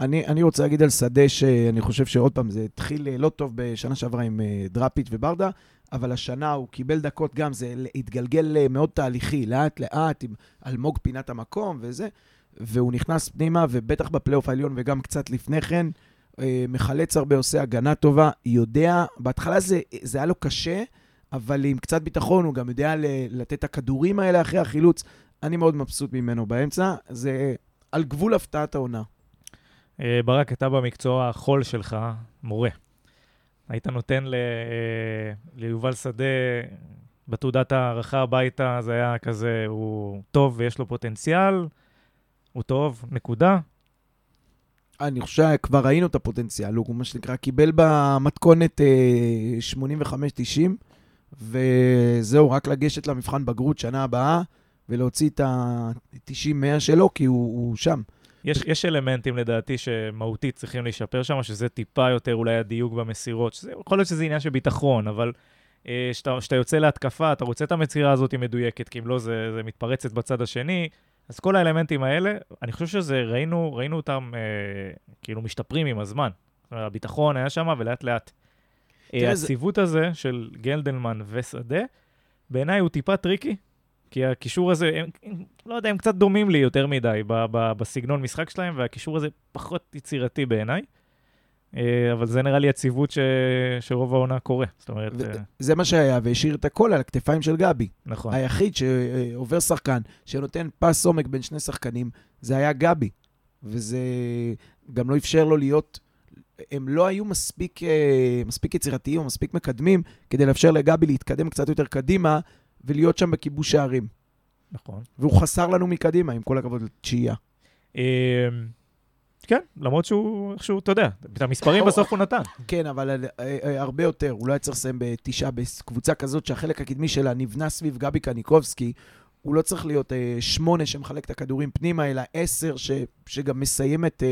אני, אני רוצה להגיד על שדה שאני חושב שעוד פעם, זה התחיל אה, לא טוב בשנה שעברה עם אה, דראפיץ' וברדה, אבל השנה הוא קיבל דקות גם, זה התגלגל אה, מאוד תהליכי, לאט-לאט, עם אלמוג פינת המקום וזה, והוא נכנס פנימה, ובטח בפלייאוף העליון וגם קצת לפני כן, מחלץ הרבה, עושה הגנה טובה, יודע, בהתחלה זה, זה היה לו קשה, אבל עם קצת ביטחון הוא גם יודע לתת את הכדורים האלה אחרי החילוץ. אני מאוד מבסוט ממנו באמצע, זה על גבול הפתעת העונה. אה, ברק, אתה במקצוע החול שלך, מורה. היית נותן ל- אה, ליובל שדה בתעודת הערכה הביתה, זה היה כזה, הוא טוב ויש לו פוטנציאל, הוא טוב, נקודה. אני חושב שכבר ראינו את הפוטנציאל, הוא מה שנקרא קיבל במתכונת אה, 85-90, וזהו, רק לגשת למבחן בגרות שנה הבאה ולהוציא את ה-90-100 שלו, כי הוא, הוא שם. יש, יש אלמנטים לדעתי שמהותית צריכים להשתפר שם, שזה טיפה יותר אולי הדיוק במסירות. שזה, יכול להיות שזה עניין של ביטחון, אבל אה, כשאתה יוצא להתקפה, אתה רוצה את המסירה הזאת מדויקת, כי אם לא, זה, זה מתפרצת בצד השני. אז כל האלמנטים האלה, אני חושב שזה, ראינו, ראינו אותם אה, כאילו משתפרים עם הזמן. הביטחון היה שם, ולאט לאט. אה, הציוות הזה של גלדלמן ושדה, בעיניי הוא טיפה טריקי, כי הקישור הזה, הם, הם, לא יודע, הם קצת דומים לי יותר מדי ב, ב, בסגנון משחק שלהם, והקישור הזה פחות יצירתי בעיניי. אה, אבל זה נראה לי יציבות ש, שרוב העונה קורה. זאת אומרת, ו- אה, זה מה שהיה, והשאיר את הכל על הכתפיים של גבי. נכון. היחיד שעובר שחקן, שנותן פס עומק בין שני שחקנים, זה היה גבי. וזה גם לא אפשר לו להיות... הם לא היו מספיק, אה, מספיק יצירתיים או מספיק מקדמים כדי לאפשר לגבי להתקדם קצת יותר קדימה ולהיות שם בכיבוש שערים. נכון. והוא חסר לנו מקדימה, עם כל הכבוד לתשיעייה. אה, כן, למרות שהוא, איכשהו, אתה יודע, את המספרים בסוף הוא נתן. כן, אבל אה, אה, הרבה יותר. הוא לא היה צריך לסיים בתשעה בקבוצה כזאת שהחלק הקדמי שלה נבנה סביב גבי קניקובסקי. הוא לא צריך להיות שמונה שמחלק את הכדורים פנימה, אלא עשר שגם מסיים את...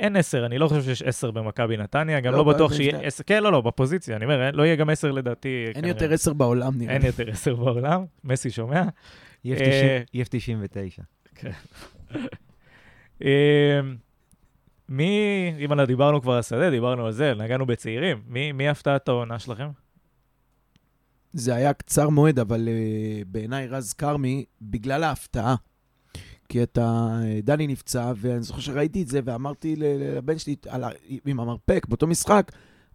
אה, אין עשר, אני לא חושב שיש עשר במכבי נתניה, גם לא, לא, בטוח. שיהיה עשר, כן, לא, לא, בפוזיציה, אני אומר, לא יהיה גם עשר לדעתי. אין כנראה. יותר עשר בעולם, נראה אין. יותר עשר בעולם, מסי שומע. EF אה, 90 EF99. אה, מי, אם אנחנו דיברנו כבר על שדה, דיברנו על זה, נגענו בצעירים, מי, מי הפתעת העונה שלכם? זה היה קצר מועד, אבל uh, בעיניי רז כרמי, בגלל ההפתעה. כי אתה, אה, דני נפצע, ואני זוכר שראיתי את זה, ואמרתי לבן שלי, עם המרפק, באותו משחק,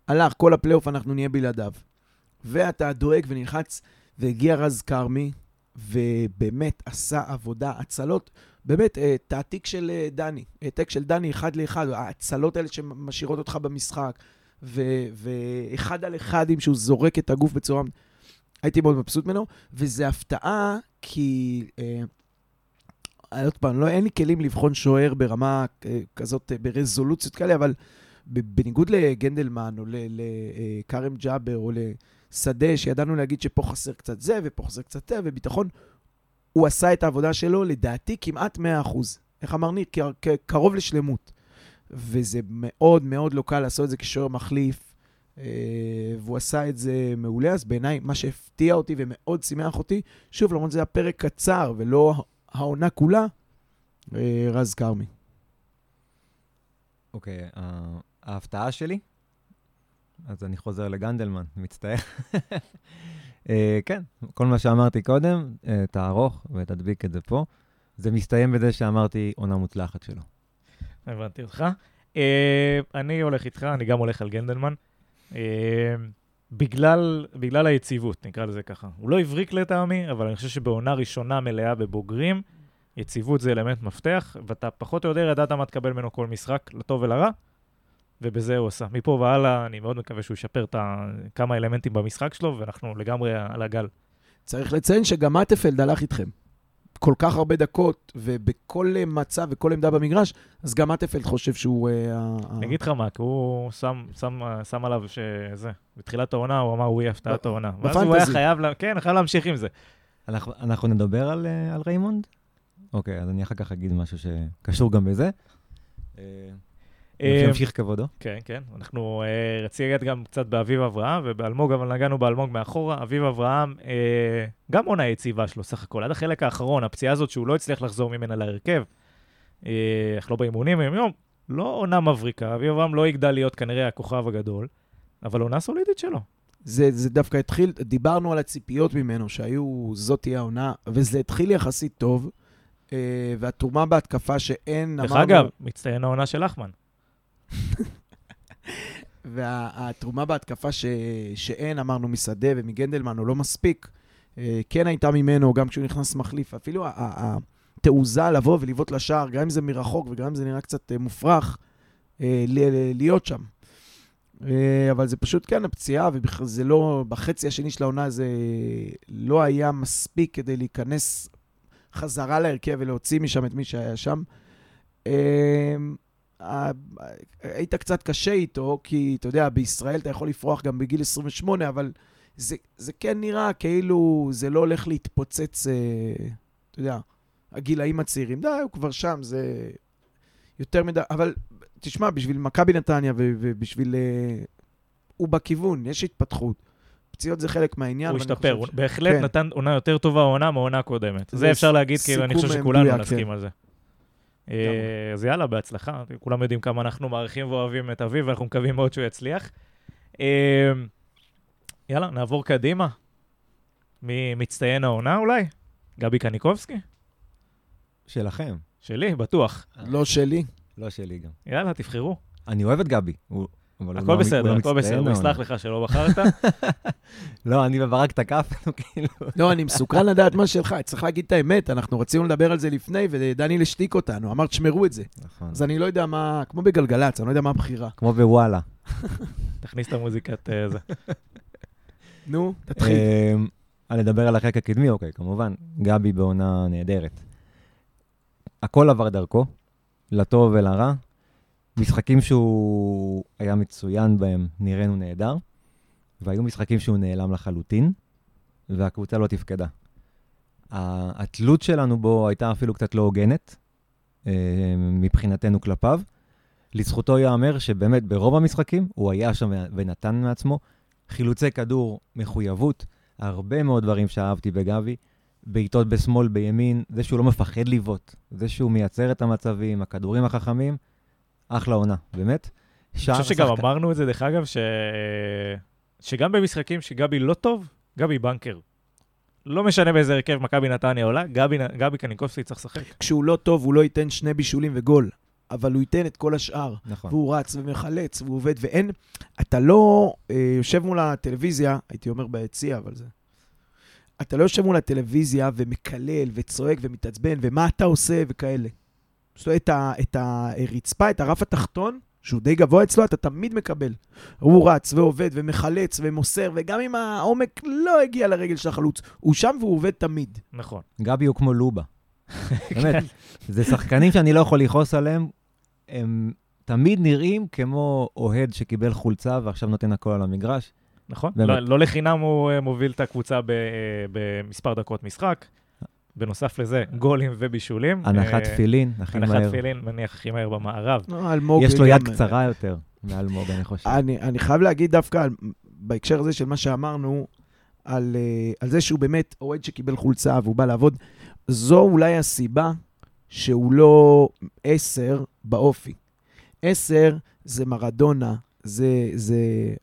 הלך, כל הפלייאוף אנחנו נהיה בלעדיו. ואתה דואג ונלחץ, והגיע רז כרמי, ובאמת עשה עבודה, הצלות, באמת, אה, תעתיק של אה, דני, העתק של דני אחד לאחד, ההצלות האלה שמשאירות אותך במשחק, ואחד על אחד עם שהוא זורק את הגוף בצורה... הייתי מאוד מבסוט ממנו, וזה הפתעה, כי אה, עוד פעם, לא, אין לי כלים לבחון שוער ברמה אה, כזאת, אה, ברזולוציות כאלה, אבל בניגוד לגנדלמן, או לכרם ג'אבר, או לשדה, שידענו להגיד שפה חסר קצת זה, ופה חסר קצת זה, וביטחון, הוא עשה את העבודה שלו, לדעתי, כמעט 100%. איך אמר ניר? קרוב לשלמות. וזה מאוד מאוד לא קל לעשות את זה כשוער מחליף, אה, והוא עשה את זה מעולה. אז בעיניי, מה שהפתיע אותי ומאוד שימח אותי, שוב, למרות שזה היה פרק קצר ולא העונה כולה, אה, רז כרמי. אוקיי, ה- ההפתעה שלי, אז אני חוזר לגנדלמן, מצטער. אה, כן, כל מה שאמרתי קודם, אה, תערוך ותדביק את זה פה. זה מסתיים בזה שאמרתי עונה מוצלחת שלו. הבנתי אותך. אה, אני הולך איתך, אני גם הולך על גנדלמן. אה, בגלל, בגלל היציבות, נקרא לזה ככה. הוא לא הבריק לטעמי, אבל אני חושב שבעונה ראשונה מלאה בבוגרים, יציבות זה אלמנט מפתח, ואתה פחות או יותר ידעת מה תקבל ממנו כל משחק, לטוב ולרע, ובזה הוא עשה. מפה והלאה, אני מאוד מקווה שהוא ישפר את כמה אלמנטים במשחק שלו, ואנחנו לגמרי על הגל. צריך לציין שגם מטפלד הלך איתכם. כל כך הרבה דקות, ובכל אה, מצב וכל עמדה במגרש, אז גם מטפלד חושב שהוא... אה, אני אגיד לך מה, כי הוא שם, שם, שם עליו שזה, בתחילת העונה הוא אמר, הוא יהיה הפתעת העונה. ואז הוא היה בפנטזי. חייב, כן, חייב להמשיך עם זה. אנחנו, אנחנו נדבר על, אה, על ריימונד? אוקיי, אז אני אחר כך אגיד משהו שקשור גם בזה. אה, אה, ימשיך כבודו. כן, כן. אנחנו אה, רציתי לגעת גם קצת באביב אברהם ובאלמוג, אבל נגענו באלמוג מאחורה. אביב אברהם, אה, גם עונה יציבה שלו סך הכל. עד החלק האחרון, הפציעה הזאת שהוא לא הצליח לחזור ממנה להרכב, אך לא באימונים היום-יום, לא עונה מבריקה. אביב אברהם לא יגדל להיות כנראה הכוכב הגדול, אבל עונה סולידית שלו. זה, זה דווקא התחיל, דיברנו על הציפיות ממנו, שהיו, זאת תהיה העונה, וזה התחיל יחסית טוב, והתרומה בהתקפה שאין, דרך אמרנו... אגב, מצטיין העונה של לחמן. והתרומה בהתקפה ש... שאין, אמרנו, משדה ומגנדלמן, הוא לא מספיק, אה, כן הייתה ממנו, גם כשהוא נכנס מחליף. אפילו התעוזה לבוא ולבעוט לשער, גם אם זה מרחוק וגם אם זה נראה קצת אה, מופרך, אה, להיות שם. אבל זה פשוט, כן, הפציעה, ובכלל זה לא, בחצי השני של העונה זה לא היה מספיק כדי להיכנס חזרה להרכב ולהוציא משם את מי שהיה שם. היית קצת קשה איתו, כי אתה יודע, בישראל אתה יכול לפרוח גם בגיל 28, אבל זה, זה כן נראה כאילו זה לא הולך להתפוצץ, אה, אתה יודע, הגילאים הצעירים. די, הוא כבר שם, זה יותר מדי, אבל תשמע, בשביל מכבי נתניה ובשביל... אה, הוא בכיוון, יש התפתחות. פציעות זה חלק מהעניין. הוא השתפר, הוא ש- בהחלט כן. נתן עונה יותר טובה העונה מהעונה הקודמת. זה זה אפשר להגיד, כאילו, אני חושב שכולנו נסכים כן. על זה. אה, אז יאללה, בהצלחה. כולם יודעים כמה אנחנו מעריכים ואוהבים את אביב, ואנחנו מקווים מאוד שהוא יצליח. אה, יאללה, נעבור קדימה. מי מצטיין העונה אולי? גבי קניקובסקי? שלכם, שלי, בטוח. לא שלי. לא שלי גם. יאללה, תבחרו. אני אוהב את גבי. הוא הכל לא- בסדר, לא הכל מצטיין בסדר. הוא העונה. יסלח לך שלא בחרת. לא, אני וברק תקפנו, כאילו. לא, אני מסוקרן לדעת מה שלך. צריך להגיד את האמת, אנחנו רצינו לדבר על זה לפני, ודניאל השתיק אותנו. אמר, תשמרו את זה. נכון. אז אני לא יודע מה, כמו בגלגלצ, אני לא יודע מה הבחירה. כמו בוואלה. תכניס את המוזיקת אה, זה. נו, תתחיל. אמ, אני אדבר על החלק הקדמי, אוקיי, כמובן. גבי בעונה נהדרת. הכל עבר דרכו, לטוב ולרע. משחקים שהוא היה מצוין בהם, נראינו נהדר, והיו משחקים שהוא נעלם לחלוטין, והקבוצה לא תפקדה. התלות שלנו בו הייתה אפילו קצת לא הוגנת, אה, מבחינתנו כלפיו. לזכותו ייאמר שבאמת ברוב המשחקים הוא היה שם ונתן מעצמו. חילוצי כדור, מחויבות, הרבה מאוד דברים שאהבתי בגבי. בעיטות בשמאל, בימין, זה שהוא לא מפחד לבעוט, זה שהוא מייצר את המצבים, הכדורים החכמים, אחלה עונה, באמת. אני חושב שגם אמרנו את זה, דרך אגב, ש... שגם במשחקים שגבי לא טוב, גבי בנקר. לא משנה באיזה הרכב מכבי נתניה עולה, גבי, גבי קניקובסקי צריך לשחק. כשהוא לא טוב, הוא לא ייתן שני בישולים וגול, אבל הוא ייתן את כל השאר. נכון. והוא רץ ומחלץ, והוא עובד, ואין... אתה לא אה, יושב מול הטלוויזיה, הייתי אומר ביציע, אבל זה... אתה לא יושב מול הטלוויזיה ומקלל וצועק ומתעצבן, ומה אתה עושה וכאלה. זאת אומרת, את, ה, את הרצפה, את הרף התחתון, שהוא די גבוה אצלו, אתה תמיד מקבל. הוא רץ ועובד ומחלץ ומוסר, וגם אם העומק לא הגיע לרגל של החלוץ, הוא שם והוא עובד תמיד. נכון. גבי הוא כמו לובה. באמת, זה שחקנים שאני לא יכול לכעוס עליהם, הם תמיד נראים כמו אוהד שקיבל חולצה ועכשיו נותן הכל על המגרש. נכון? באמת. לא, לא לחינם הוא אה, מוביל את הקבוצה אה, במספר דקות משחק. בנוסף לזה, גולים ובישולים. הנחת אה, תפילין, הכי הנחת מהר. תפילין, מניח הכי מהר במערב. לא, אלמוג יש לו יד קצרה יותר מאלמוג, אני חושב. אני, אני חייב להגיד דווקא בהקשר הזה של מה שאמרנו, על, אה, על זה שהוא באמת אוהד שקיבל חולצה והוא בא לעבוד, זו אולי הסיבה שהוא לא עשר באופי. עשר זה מרדונה, זה, זה,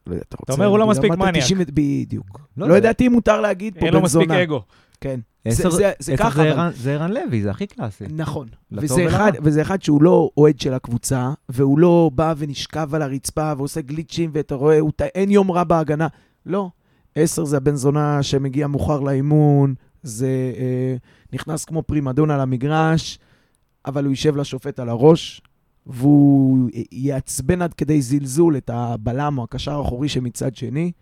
לא יודע, אתה רוצה... אומר, הוא לא מספיק מניאק. ה-90 בדיוק. לא לא. ידעתי אם מותר להגיד פה אין לו בן מספיק זונה. אגו. כן. עשר- זה, זה, זה עשר ככה, זה אבל... זה ערן לוי, זה הכי קלאסי. נכון. וזה. אחד, וזה אחד שהוא לא אוהד של הקבוצה, והוא לא בא ונשכב על הרצפה ועושה גליצ'ים, ואתה רואה, הוא, אין יום רע בהגנה. לא. עשר זה הבן זונה שמגיע מאוחר לאימון, זה אה, נכנס כמו פרימדונה למגרש, אבל הוא יישב לשופט על הראש, והוא יעצבן עד כדי זלזול את הבלם או הקשר האחורי שמצד שני.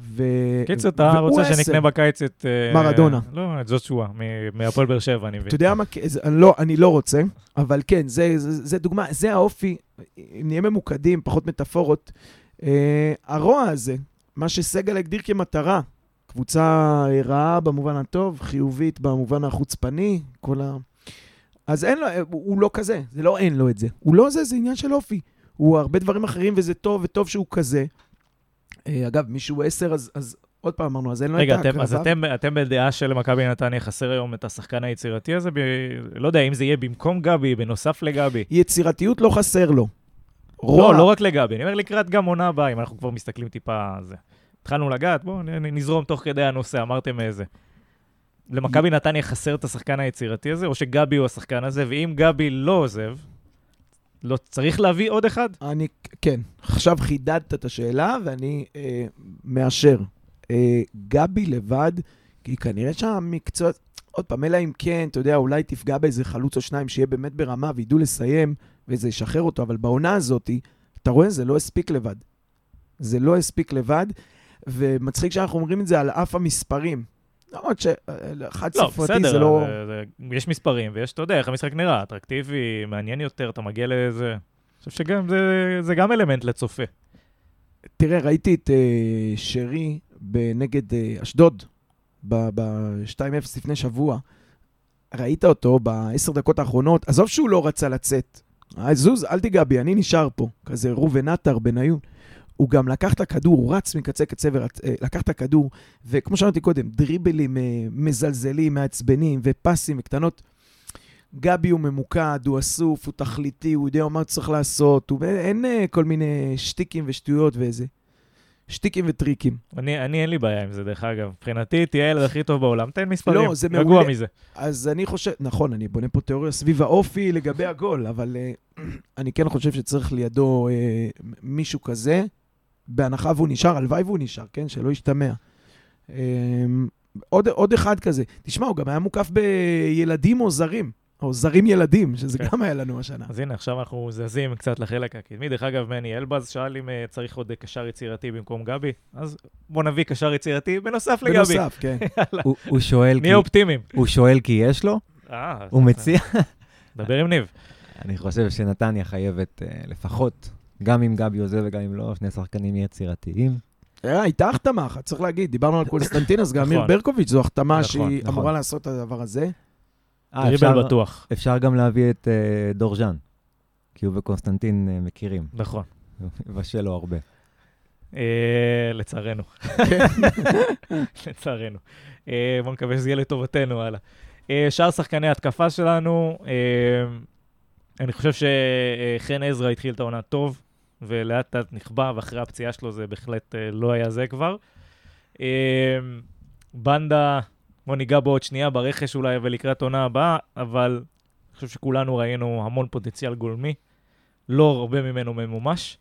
ו... קיצר, אתה רוצה. שנקנה בקיץ את... אה, מרדונה. לא, את ז'ושואה, מ- מהפועל באר שבע, אני מבין. אתה יודע מה, לא, אני לא רוצה, אבל כן, זה, זה, זה דוגמה, זה האופי, אם נהיה ממוקדים, פחות מטאפורות, אה, הרוע הזה, מה שסגל הגדיר כמטרה, קבוצה אה, רעה במובן הטוב, חיובית במובן החוצפני, כל ה... אז אין לו, הוא לא כזה, זה לא אין לו את זה. הוא לא זה, זה עניין של אופי. הוא הרבה דברים אחרים וזה טוב, וטוב שהוא כזה. אה, אגב, מישהו עשר, אז, אז עוד פעם אמרנו, אז אין לו את רגע, ההקרבה. אתם, אז אתם, אתם בדעה שלמכבי נתניה חסר היום את השחקן היצירתי הזה? ב... לא יודע, אם זה יהיה במקום גבי, בנוסף לגבי. יצירתיות לא חסר לו. לא, לא רק לגבי, אני אומר לקראת גם עונה הבאה, אם אנחנו כבר מסתכלים טיפה על זה. התחלנו לגעת, בואו נזרום תוך כדי הנושא, אמרתם איזה. למכבי נתניה חסר את השחקן היצירתי הזה, או שגבי הוא השחקן הזה, ואם גבי לא עוזב, לא צריך להביא עוד אחד? אני, כן. עכשיו חידדת את השאלה, ואני אה, מאשר. אה, גבי לבד, כי כנראה שהמקצוע... עוד פעם, אלא אם כן, אתה יודע, אולי תפגע באיזה חלוץ או שניים שיהיה באמת ברמה וידעו לסיים, וזה ישחרר אותו, אבל בעונה הזאת, אתה רואה, זה לא הספיק לבד. זה לא הספיק לבד, ומצחיק שאנחנו אומרים את זה על אף המספרים. למרות שחד לא, ספרתי בסדר, זה לא... זה, יש מספרים, ויש, אתה יודע, איך המשחק נראה, אטרקטיבי, מעניין יותר, אתה מגיע לאיזה... אני חושב שגם זה, זה גם אלמנט לצופה. תראה, ראיתי את uh, שרי נגד uh, אשדוד ב-2-0 לפני שבוע. ראית אותו בעשר דקות האחרונות, עזוב שהוא לא רצה לצאת. אה, זוז, אל תיגע בי, אני נשאר פה. כזה ראובן עטר, בניון. הוא גם לקח את הכדור, הוא רץ מקצה קצה ולקח את הכדור, וכמו שאמרתי קודם, דריבלים uh, מזלזלים, מעצבנים, ופסים וקטנות. גבי הוא ממוקד, הוא אסוף, הוא תכליתי, הוא יודע מה צריך לעשות, הוא... אין uh, כל מיני שטיקים ושטויות ואיזה. שטיקים וטריקים. אני, אני אין לי בעיה עם זה, דרך אגב. מבחינתי, תהיה הילד הכי טוב בעולם, תן מספרים. לא, זה רגוע מעולה. מזה. אז אני חושב, נכון, אני בונה פה תיאוריה סביב האופי לגבי הגול, אבל uh, אני כן חושב שצריך לידו uh, מישהו כזה, בהנחה והוא נשאר, הלוואי והוא נשאר, כן? שלא ישתמע. Um, עוד, עוד אחד כזה. תשמע, הוא גם היה מוקף בילדים או זרים, או זרים ילדים, שזה כן. גם היה לנו השנה. אז הנה, עכשיו אנחנו זזים קצת לחלק הקדמי. דרך אגב, מני אלבז שאל אם אה, צריך עוד אה, קשר יצירתי במקום גבי, אז בוא נביא קשר יצירתי בנוסף לגבי. בנוסף, כן. הוא- הוא שואל כי- נהיה אופטימיים. הוא שואל כי יש לו, אה, הוא מציע. דבר עם ניב. אני חושב שנתניה חייבת אה, לפחות, גם אם גבי עוזב וגם אם לא, שני שחקנים יצירתיים. אה, הייתה החתמה אחת, צריך להגיד. דיברנו על קונסטנטין, אז גם נכון. אמיר ברקוביץ' זו החתמה נכון, שהיא נכון. אמורה לעשות את הדבר הזה. אה, דריבל בטוח. אפשר גם להביא את אה, דורז'אן, כי הוא וקונסטנטין מכירים. נכון. מבשל לו הרבה. לצערנו. כן. לצערנו. בואו נקווה שזה יהיה לטובתנו, הלאה. אה, שאר שחקני ההתקפה שלנו, אני חושב שחן עזרא התחיל את העונה טוב, ולאט לאט נכבה, ואחרי הפציעה שלו זה בהחלט אה, לא היה זה כבר. אה, בנדה, בוא ניגע בו עוד שנייה ברכש אולי ולקראת עונה הבאה, אבל אני חושב שכולנו ראינו המון פוטנציאל גולמי, לא הרבה ממנו ממומש.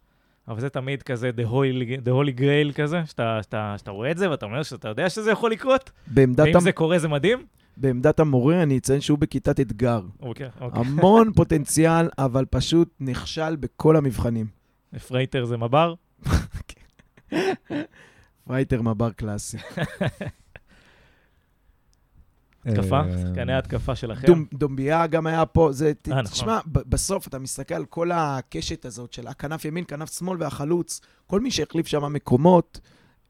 אבל זה תמיד כזה the holy, the holy grail כזה, שאתה, שאתה, שאתה רואה את זה ואתה אומר שאתה יודע שזה יכול לקרות, ואם המ... זה קורה זה מדהים. בעמדת המורה אני אציין שהוא בכיתת אתגר. אוקיי, אוקיי. המון פוטנציאל, אבל פשוט נכשל בכל המבחנים. פרייטר זה מב"ר. פרייטר מב"ר קלאסי. התקפה, אה, שחקני ההתקפה שלכם. דומ- דומביה גם היה פה, זה, אה, נכון. תשמע, בסוף אתה מסתכל על כל הקשת הזאת של הכנף ימין, כנף שמאל והחלוץ, כל מי שהחליף שם מקומות,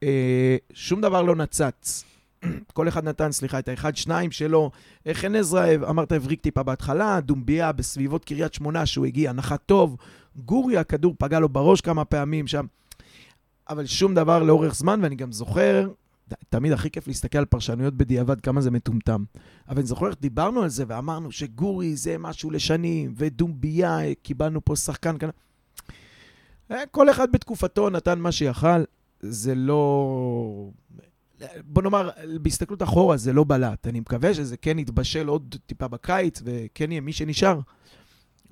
אה, שום דבר לא נצץ. כל אחד נתן, סליחה, את האחד-שניים שלו. חן עזרא, אמרת הבריק טיפה בהתחלה, דומביה בסביבות קריית שמונה, שהוא הגיע, נחת טוב. גורי, הכדור פגע לו בראש כמה פעמים שם. אבל שום דבר לאורך זמן, ואני גם זוכר, תמיד הכי כיף להסתכל על פרשנויות בדיעבד, כמה זה מטומטם. אבל אני זוכר איך דיברנו על זה ואמרנו שגורי זה משהו לשנים, ודומביה, קיבלנו פה שחקן כאן. אה, כל אחד בתקופתו נתן מה שיכל, זה לא... בוא נאמר, בהסתכלות אחורה זה לא בלט. אני מקווה שזה כן יתבשל עוד טיפה בקיץ, וכן יהיה מי שנשאר.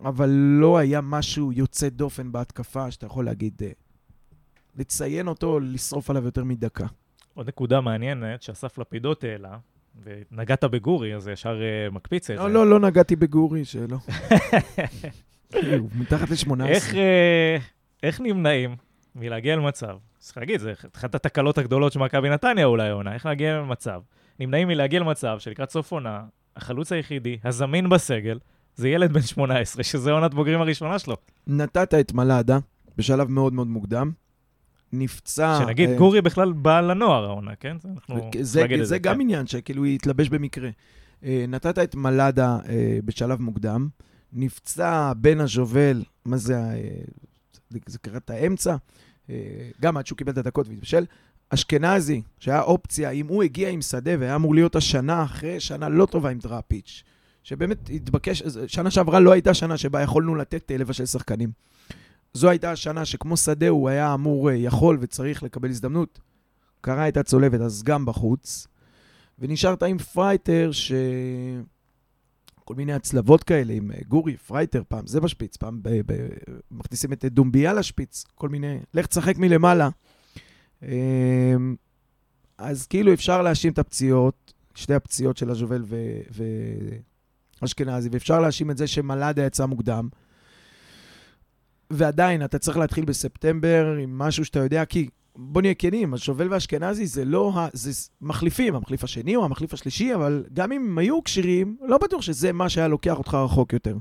אבל לא היה משהו יוצא דופן בהתקפה שאתה יכול להגיד, אה, לציין אותו, לשרוף עליו יותר מדקה. עוד נקודה מעניינת שאסף לפידות העלה, ונגעת בגורי, אז ישר אה, מקפיץ את זה. לא, לא, לא נגעתי בגורי, שלא. הוא מתחת ל-18. איך, אה, איך נמנעים מלהגיע למצב, צריך להגיד, זה אחת התקלות הגדולות של מכבי נתניה אולי העונה, איך להגיע למצב, נמנעים מלהגיע למצב שלקראת סוף עונה, החלוץ היחידי, הזמין בסגל, זה ילד בן 18, שזה עונת בוגרים הראשונה שלו. נתת את מלאדה בשלב מאוד מאוד מוקדם. נפצע... שנגיד, אה, גורי בכלל בא לנוער העונה, כן? זה- אנחנו זה, את זה גם כן. עניין שכאילו הוא התלבש במקרה. אה, נתת את מלאדה אה, בשלב מוקדם, נפצע בן הז'ובל, מה זה, אה, זה- זה קראת האמצע, אה, גם עד שהוא קיבל את הדקות והתבשל. אשכנזי, שהיה אופציה, אם הוא הגיע עם שדה והיה אמור להיות השנה אחרי שנה לא טובה עם דראפיץ', שבאמת התבקש, שנה שעברה לא הייתה שנה שבה יכולנו לתת אה, לבשל שחקנים. זו הייתה השנה שכמו שדה הוא היה אמור, אה, יכול וצריך לקבל הזדמנות. קרה את הצולבת, אז גם בחוץ. ונשארת עם פרייטר, ש... כל מיני הצלבות כאלה עם אה, גורי, פרייטר, פעם זה בשפיץ, פעם ב... ב... מכניסים את דומביה לשפיץ, כל מיני... לך תשחק מלמעלה. אמ, אז כאילו אפשר להאשים את הפציעות, שתי הפציעות של הז'ובל ו... ואשכנזי, ואפשר להאשים את זה שמלאדה יצא מוקדם. ועדיין, אתה צריך להתחיל בספטמבר עם משהו שאתה יודע, כי בוא נהיה כנים, הז'ובל ואשכנזי זה לא ה... זה מחליפים, המחליף השני או המחליף השלישי, אבל גם אם הם היו כשירים, לא בטוח שזה מה שהיה לוקח אותך רחוק יותר.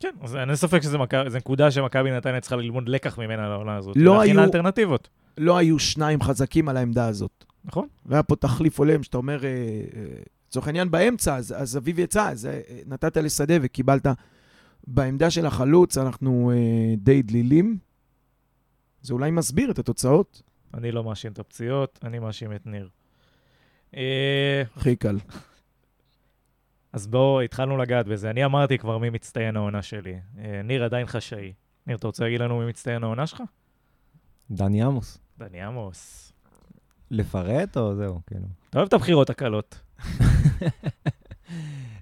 כן, אז אין ספק שזו זו נקודה שמכבי נתניה צריכה ללמוד לקח ממנה לעונה הזאת. לא להכין היו- אלטרנטיבות, לא היו שניים חזקים על העמדה הזאת. נכון? לא היה פה תחליף הולם, שאתה אומר, אה, אה, לצורך העניין באמצע, אז, אז אביב יצא, אז אה, נתת לשדה וקיבלת. בעמדה של החלוץ אנחנו אה, די דלילים. זה אולי מסביר את התוצאות. אני לא מאשים את הפציעות, אני מאשים את ניר. אה, הכי קל. אז בואו, התחלנו לגעת בזה. אני אמרתי כבר מי מצטיין העונה שלי. אה, ניר עדיין חשאי. ניר, אתה רוצה להגיד לנו מי מצטיין העונה שלך? דני עמוס. דני עמוס. לפרט או זהו, כאילו? אתה אוהב את הבחירות הקלות.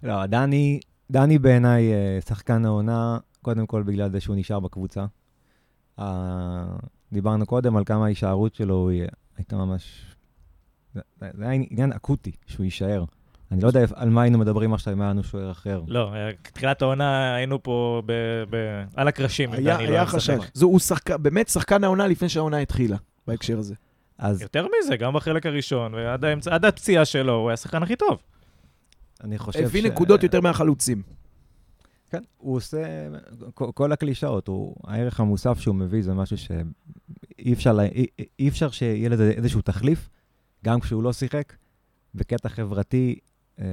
לא, דני, דני בעיניי אה, שחקן העונה, קודם כל בגלל זה שהוא נשאר בקבוצה. אה, דיברנו קודם על כמה ההישארות שלו הייתה ממש... זה, זה היה עניין אקוטי, שהוא יישאר. אני לא יודע על מה היינו מדברים עכשיו אם היה לנו שוער אחר. לא, אה, תחילת העונה היינו פה ב, ב, על הקרשים. היה, לא היה משחק. חשש. הוא שחקן, באמת שחקן העונה לפני שהעונה התחילה, בהקשר הזה. אז יותר מזה, גם בחלק הראשון, ועד האמצע- עד הפציעה שלו, הוא היה השחקן הכי טוב. אני חושב הביא ש... נקודות יותר מהחלוצים. כן, הוא עושה... כל, כל הקלישאות, הוא, הערך המוסף שהוא מביא זה משהו שאי אפשר, לה- אי, אי אפשר שיהיה לזה איזשהו תחליף, גם כשהוא לא שיחק, בקטע חברתי, אה,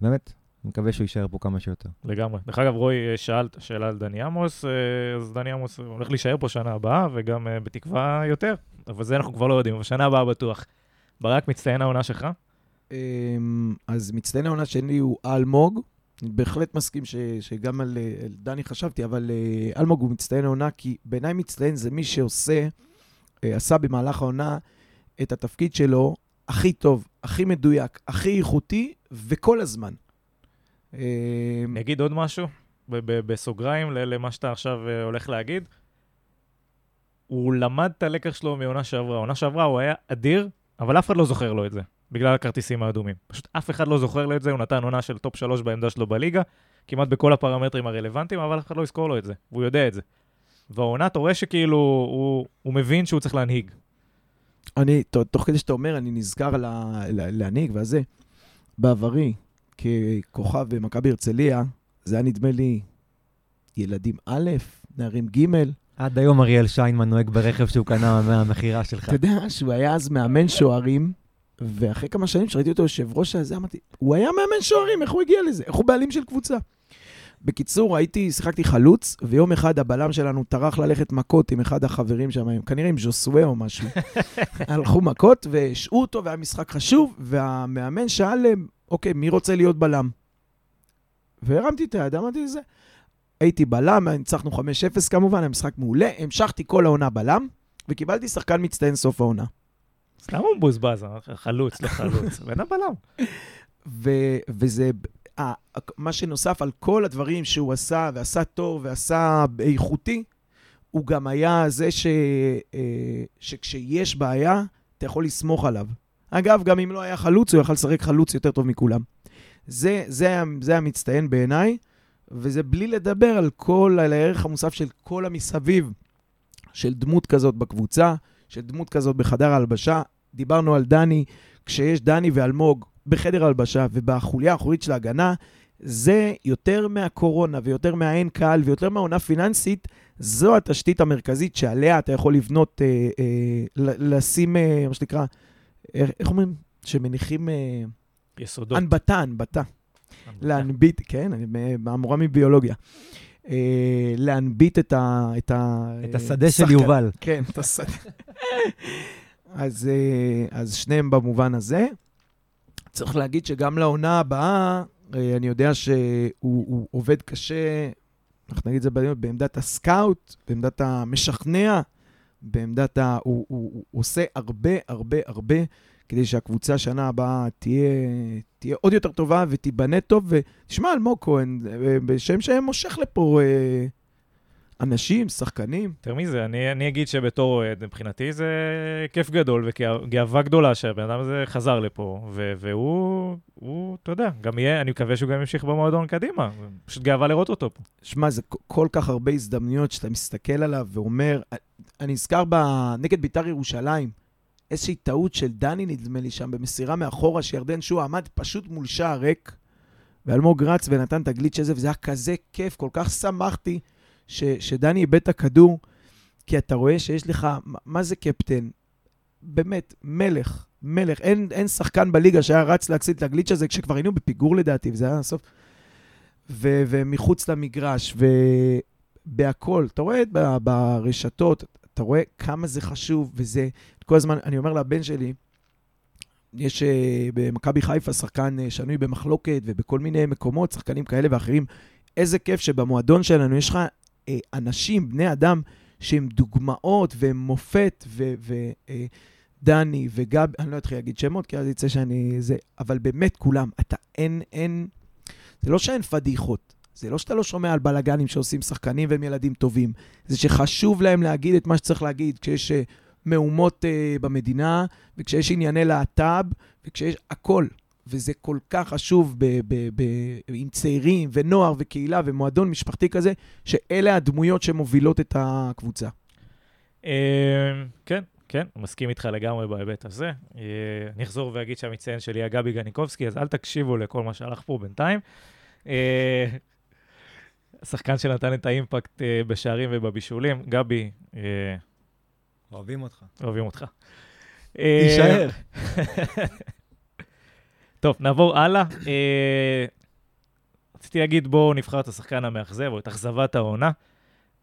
באמת, אני מקווה שהוא יישאר פה כמה שיותר. לגמרי. דרך אגב, רועי אה, שאל שאלה על דני עמוס, אה, אז דני עמוס הולך להישאר פה שנה הבאה, וגם אה, בתקווה יותר. אבל זה אנחנו כבר לא יודעים, אבל שנה הבאה בטוח. ברק, מצטיין העונה שלך? אמ, אז מצטיין העונה שלי הוא אלמוג. אני בהחלט מסכים ש, שגם על, על דני חשבתי, אבל אלמוג הוא מצטיין העונה, כי בעיניי מצטיין זה מי שעושה, עשה במהלך העונה את התפקיד שלו הכי טוב, הכי מדויק, הכי איכותי, וכל הזמן. אמ, אני אגיד עוד משהו, ב- ב- בסוגריים ל- למה שאתה עכשיו אה, הולך להגיד. הוא למד את הלקח שלו מעונה שעברה. עונה שעברה הוא היה אדיר, אבל אף אחד לא זוכר לו את זה, בגלל הכרטיסים האדומים. פשוט אף אחד לא זוכר לו את זה, הוא נתן עונה של top שלוש בעמדה שלו בליגה, כמעט בכל הפרמטרים הרלוונטיים, אבל אף אחד לא יזכור לו את זה, והוא יודע את זה. והעונה, אתה רואה שכאילו, הוא, הוא מבין שהוא צריך להנהיג. אני, ת- תוך כדי שאתה אומר, אני נזכר לה- לה- להנהיג והזה. בעברי, ככוכב במכבי הרצליה, זה היה נדמה לי ילדים א', נערים ג'. עד היום אריאל שיינמן נוהג ברכב שהוא קנה מהמכירה שלך. אתה יודע שהוא היה אז מאמן שוערים, ואחרי כמה שנים שראיתי אותו יושב ראש הזה, אמרתי, הוא היה מאמן שוערים, איך הוא הגיע לזה? איך הוא בעלים של קבוצה? בקיצור, הייתי, שיחקתי חלוץ, ויום אחד הבלם שלנו טרח ללכת מכות עם אחד החברים שם, כנראה עם ז'וסווה או משהו. הלכו מכות והשעו אותו, והיה משחק חשוב, והמאמן שאל, אוקיי, מי רוצה להיות בלם? והרמתי את היד, אמרתי לזה. הייתי בלם, ניצחנו 5-0 כמובן, היה משחק מעולה, המשכתי כל העונה בלם, וקיבלתי שחקן מצטיין סוף העונה. סתם הוא מבוזבז, חלוץ, לא חלוץ, בן הבלם. וזה, 아, מה שנוסף על כל הדברים שהוא עשה, ועשה טוב, ועשה איכותי, הוא גם היה זה ש, אה, שכשיש בעיה, אתה יכול לסמוך עליו. אגב, גם אם לא היה חלוץ, הוא יכל לשחק חלוץ יותר טוב מכולם. זה, זה, זה המצטיין בעיניי, וזה בלי לדבר על כל, על הערך המוסף של כל המסביב, של דמות כזאת בקבוצה, של דמות כזאת בחדר ההלבשה. דיברנו על דני, כשיש דני ואלמוג בחדר הלבשה ובחוליה האחורית של ההגנה, זה יותר מהקורונה ויותר מהאין קהל ויותר מהעונה פיננסית, זו התשתית המרכזית שעליה אתה יכול לבנות, אה, אה, לשים, אה, מה שנקרא, איך, אומרים? שמניחים... אה, יסודות. הנבטה, הנבטה. להנביט, כן, אני המורה מביולוגיה. אה, להנביט את ה... את, ה, את השדה של יובל. כן, את השדה. אז, אה, אז שניהם במובן הזה. צריך להגיד שגם לעונה הבאה, אה, אני יודע שהוא עובד קשה, אנחנו נגיד את זה בעמדת הסקאוט, בעמדת המשכנע, בעמדת ה... הוא, הוא, הוא עושה הרבה, הרבה, הרבה כדי שהקבוצה שנה הבאה תהיה, תהיה עוד יותר טובה ותיבנה טוב. ותשמע, אלמוג כהן, אה, בשם שהם מושך לפה אה, אנשים, שחקנים. יותר מזה, אני, אני אגיד שבתור אוהד, מבחינתי זה כיף גדול וגאווה גדולה שהבן אדם הזה חזר לפה, ו- והוא, הוא, אתה יודע, גם יהיה, אני מקווה שהוא גם ימשיך במועדון קדימה. פשוט גאווה לראות אותו פה. שמע, זה כל כך הרבה הזדמנויות שאתה מסתכל עליו ואומר, אני נזכר נגד בית"ר ירושלים, איזושהי טעות של דני, נדמה לי, שם במסירה מאחורה, שירדן שועה עמד פשוט מול שער ריק, ואלמוג רץ ונתן את הגליץ' הזה, וזה היה כזה כיף, כל כך שמחתי ש, שדני איבד את הכדור, כי אתה רואה שיש לך, מה זה קפטן? באמת, מלך, מלך. אין, אין שחקן בליגה שהיה רץ להציל את הגליץ' הזה כשכבר היינו בפיגור לדעתי, וזה היה הסוף. ו, ומחוץ למגרש, ובהכול. אתה רואה ברשתות, אתה רואה כמה זה חשוב, וזה, כל הזמן, אני אומר לבן שלי, יש uh, במכבי חיפה שחקן uh, שנוי במחלוקת ובכל מיני מקומות, שחקנים כאלה ואחרים. איזה כיף שבמועדון שלנו יש לך אנשים, בני אדם, שהם דוגמאות והם מופת, ודני uh, וגבי, אני לא אתחיל להגיד שמות, כי אז יצא שאני... זה, אבל באמת כולם, אתה אין, אין... זה לא שאין פדיחות, זה לא שאתה לא שומע על בלאגנים שעושים שחקנים והם ילדים טובים, זה שחשוב להם להגיד את מה שצריך להגיד, כשיש... Uh, מהומות uh, במדינה, וכשיש ענייני להט"ב, וכשיש הכל. וזה כל כך חשוב ב, ב, ב, עם צעירים ונוער וקהילה ומועדון משפחתי כזה, שאלה הדמויות שמובילות את הקבוצה. אה, כן, כן, מסכים איתך לגמרי בהיבט הזה. אה, אני אחזור ואגיד שהמציין שלי היה גבי גניקובסקי, אז אל תקשיבו לכל מה שהלך פה בינתיים. השחקן שנתן את האימפקט בשערים ובבישולים, גבי, אוהבים אותך. אוהבים אותך. תישאר. טוב, נעבור הלאה. אה, רציתי להגיד, בואו נבחר את השחקן המאכזב, או את אכזבת העונה.